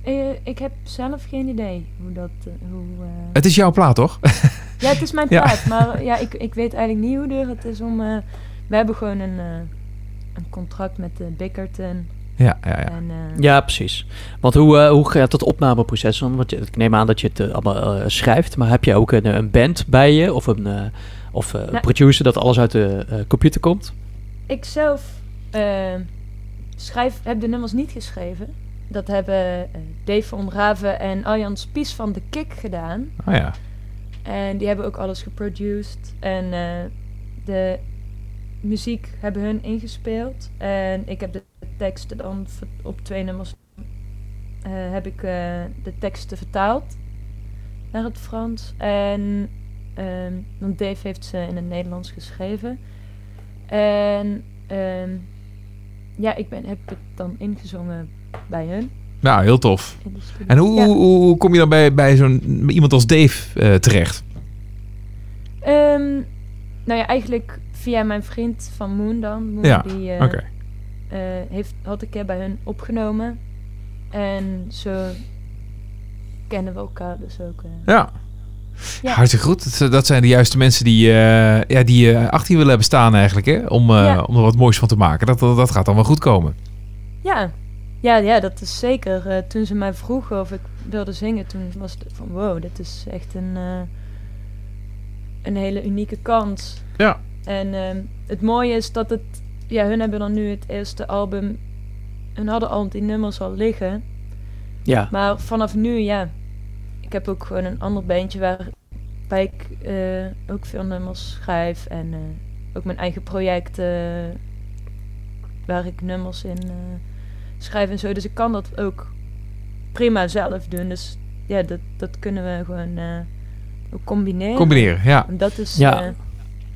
Eh, ik heb zelf geen idee hoe dat... eh, hoe, eh, Het is jouw plaat, toch? Ja, het is mijn Ja. plaat, maar ja, ik, ik weet eigenlijk niet hoe duur het is om... eh, we hebben gewoon een, eh, een contract met de Bickerton. Ja, ja, ja. En, eh, ja precies. Want hoe, hoe gaat het opnameproces dan? Want ik neem aan dat je het allemaal eh, schrijft, maar heb je ook een, een band bij je? Of een eh, of, Nou- producer dat alles uit de eh, computer komt? Ik zelf eh, schrijf, heb de nummers niet geschreven. dat hebben eh, Dave van Raven en Arjan Spies van de Kik gedaan. Oh ja. En die hebben ook alles geproduced. En de muziek hebben hun ingespeeld. En ik heb de teksten dan op twee nummers heb ik de teksten vertaald naar het Frans. En ehm, want Dave heeft ze in het Nederlands geschreven. En ehm, ja, ik ben, heb het dan ingezongen bij hun Nou, heel tof. En hoe, Ja. hoe, kom je dan bij, bij zo'n iemand als Dave eh, terecht? Ehm, nou ja, eigenlijk via mijn vriend van Moon dan. Moon, Ja, die eh, eh, heeft, had ik bij hun opgenomen. En zo kennen we elkaar dus ook. Ja. Ja. Hartstikke goed. Dat, dat zijn de juiste mensen die, eh, ja, die eh, achter je willen hebben staan eigenlijk. Hè? Om, eh, Ja. om er wat moois van te maken. Dat, dat, dat gaat dan wel goed komen. Ja. Ja, ja, dat is zeker. Eh, toen ze mij vroegen of ik wilde zingen, toen was het van wow, dit is echt een, eh, een hele unieke kans. Ja. En ehm, het mooie is dat het, ja, hun hebben dan nu het eerste album, hun hadden al die nummers al liggen. Ja. Maar vanaf nu, ja, ik heb ook gewoon een ander bandje waar, waar ik eh, ook veel nummers schrijf en eh, ook mijn eigen projecten waar ik nummers in eh, schrijf en zo. Dus ik kan dat ook prima zelf doen. Dus ja, dat, dat kunnen we gewoon eh, ook combineren. Combineren, ja. En dat is... Ja. eh,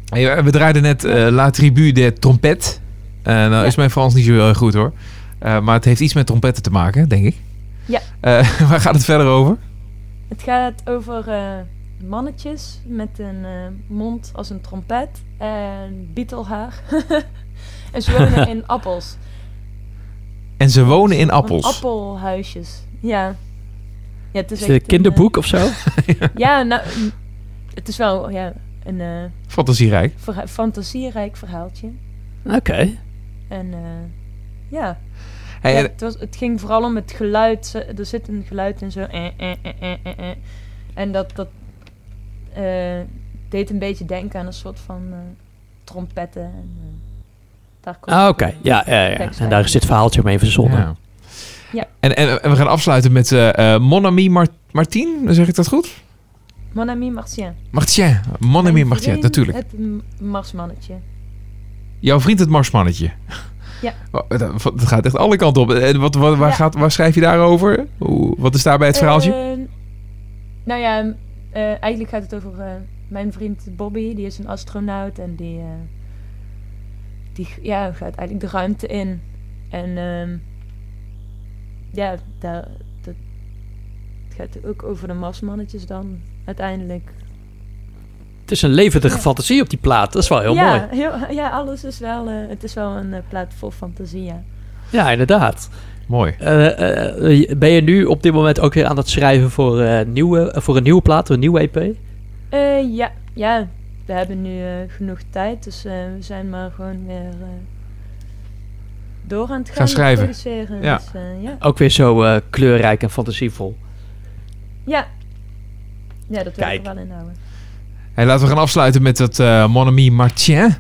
Hey, we draaiden net eh, La Tribu de Trompet. Eh nou Ja. is mijn Frans niet zo heel erg goed hoor. Eh, maar het heeft iets met trompetten te maken, denk ik. Ja. Eh, waar gaat het verder over? Het gaat over eh, mannetjes met een eh, mond als een trompet en bietelhaar. en ze wonen in appels. En ze wonen in Van appels. Appelhuisjes, ja. Ja, het is Is echt het een kinderboek of zo? eh, ja, nou, mm, het is wel ja, een eh, Fantasierijk. verha- fantasierijk verhaaltje. Oké. En eh, ja, Hey, ja en- het, was, het ging vooral om het geluid. Er zit een geluid in zo. eh, eh, eh, eh, eh, eh. En dat, dat eh, deed een beetje denken aan een soort van eh, trompetten. En, daar komt Ah, oké. Ja, ja, ja. En daar is dit verhaaltje mee verzonnen. Ja. Ja. En, en, en we gaan afsluiten met eh eh, Mon ami Mar- Martien. Zeg ik dat goed? Mon ami Martien. Martien. Mon ami Mijn Martien, natuurlijk. Het marsmannetje. Jouw vriend het marsmannetje. Ja. Oh, Dat, dat gaat echt alle kanten op. En wat, wat, waar, Ja. gaat, waar schrijf je daarover? Hoe, wat is daarbij het verhaaltje? Eh, nou ja, eh, eigenlijk gaat het over eh, mijn vriend Bobby. Die is een astronaut en die, eh, die ja, gaat eigenlijk de ruimte in. En ehm, ja, daar, dat het gaat ook over de marsmannetjes dan uiteindelijk. Het is een levendige Ja. fantasie op die plaat. Dat is wel heel ja, mooi. Heel, ja, alles is wel, eh, het is wel een eh, plaat vol fantasie, ja. Ja, inderdaad. Mooi. Eh, ben je nu op dit moment ook weer aan het schrijven voor, eh, nieuwe, voor een nieuwe plaat, een nieuwe EP? Eh, ja, ja, we hebben nu eh, genoeg tijd, dus we zijn maar gewoon weer eh, door aan het gaan, Gaan schrijven. produceren. Ja. Dus, eh, ja. Ook weer zo eh, kleurrijk en fantasievol. ja. Ja, dat wil ik Kijk. er wel in houden. Hey, laten we gaan afsluiten met het eh Mon ami Martien.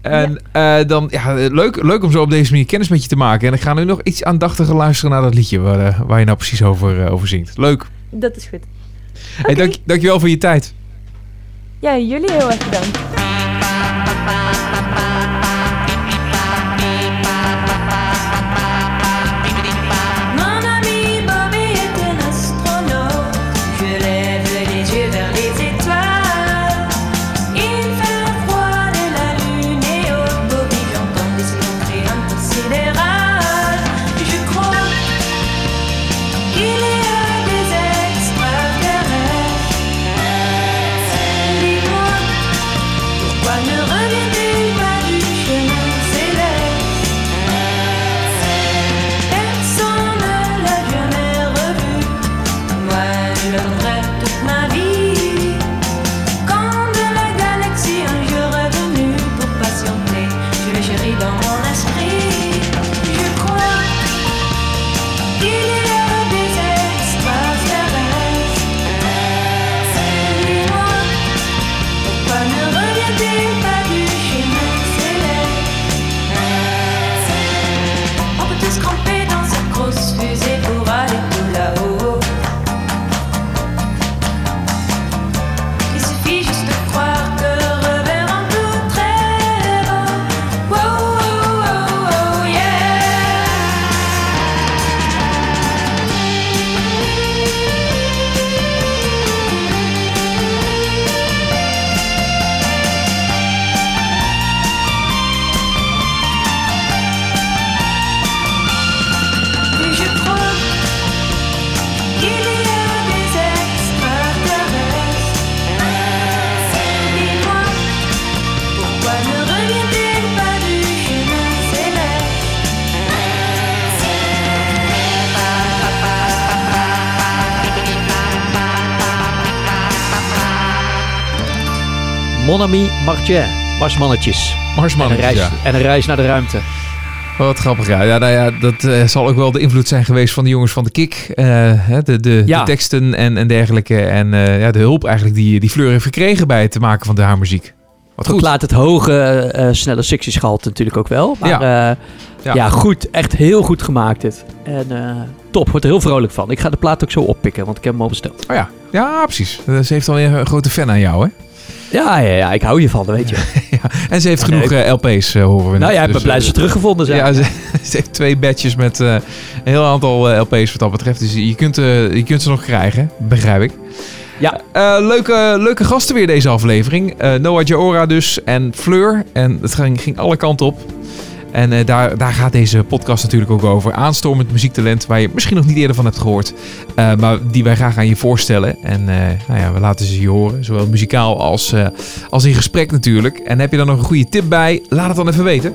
En eh, dan, ja, leuk, leuk om zo op deze manier kennis met je te maken. En ik ga nu nog iets aandachtiger luisteren naar dat liedje waar, eh, waar je nou precies over, eh, over zingt. Leuk. Dat is goed. Hey, dank, dankjewel voor je tijd. Ja, jullie heel erg bedankt. Mon ami Martien. Marsmannetjes. En een, Marsmannetjes, reis, ja. en een reis naar de ruimte. Wat grappig, ja. ja, nou ja dat eh, zal ook wel de invloed zijn geweest van de jongens van de Kik. Eh, de, de, Ja. de teksten en, en dergelijke. En eh, ja, de hulp eigenlijk die, die Fleur heeft gekregen bij het maken van de haar muziek. Wat goed. Verklaart het hoge, snelle sectiegehalte natuurlijk ook wel. Maar ja. Ja. goed. Echt heel goed gemaakt dit. En top. Word er heel vrolijk van. Ik ga de plaat ook zo oppikken, want ik heb hem al besteld. Oh ja. ja, precies. Ze heeft alweer een grote fan aan jou, hè? Ja, ja, ja. Ik hou je van, weet je. En ze heeft Ja, genoeg nee, eh, LP's, eh, horen we nou ik ben Dus, blij eh, ze teruggevonden zijn. Ja, ze, ze heeft twee badges met een heel aantal LP's wat dat betreft. Dus je kunt, je kunt ze nog krijgen, begrijp ik. Ja. Leuke, leuke gasten weer deze aflevering. Noah Jaora dus en Fleur. En het ging, ging alle kanten op. En eh, daar, daar gaat deze podcast natuurlijk ook over. Aanstormend muziektalent waar je misschien nog niet eerder van hebt gehoord. eh, maar die wij graag aan je voorstellen. En eh, nou ja, we laten ze je horen. Zowel muzikaal als, als in gesprek natuurlijk. En heb je daar nog een goede tip bij? Laat het dan even weten.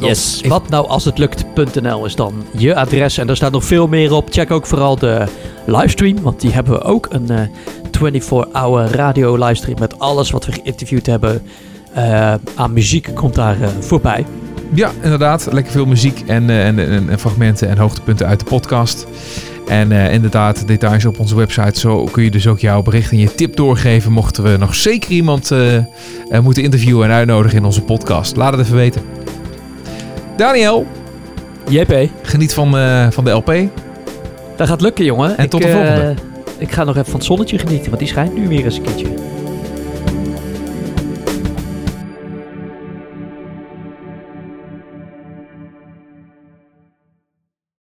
Yes, wat nou als het lukt.nl is dan je adres en daar staat nog veel meer op. Check ook vooral de livestream, want die hebben we ook. Een eh 24-hour radio livestream met alles wat we geïnterviewd hebben aan muziek komt daar voorbij. Ja, inderdaad. Lekker veel muziek en, eh, en, en, en fragmenten en hoogtepunten uit de podcast. En eh, inderdaad, details op onze website. Zo kun je dus ook jouw bericht en je tip doorgeven. Mochten we nog zeker iemand eh, moeten interviewen en uitnodigen in onze podcast. Laat het even weten. Daniel, JP, geniet van, van de LP. dat gaat lukken jongen. En tot de volgende. Ik ga nog even van het zonnetje genieten, want die schijnt nu weer eens een keertje.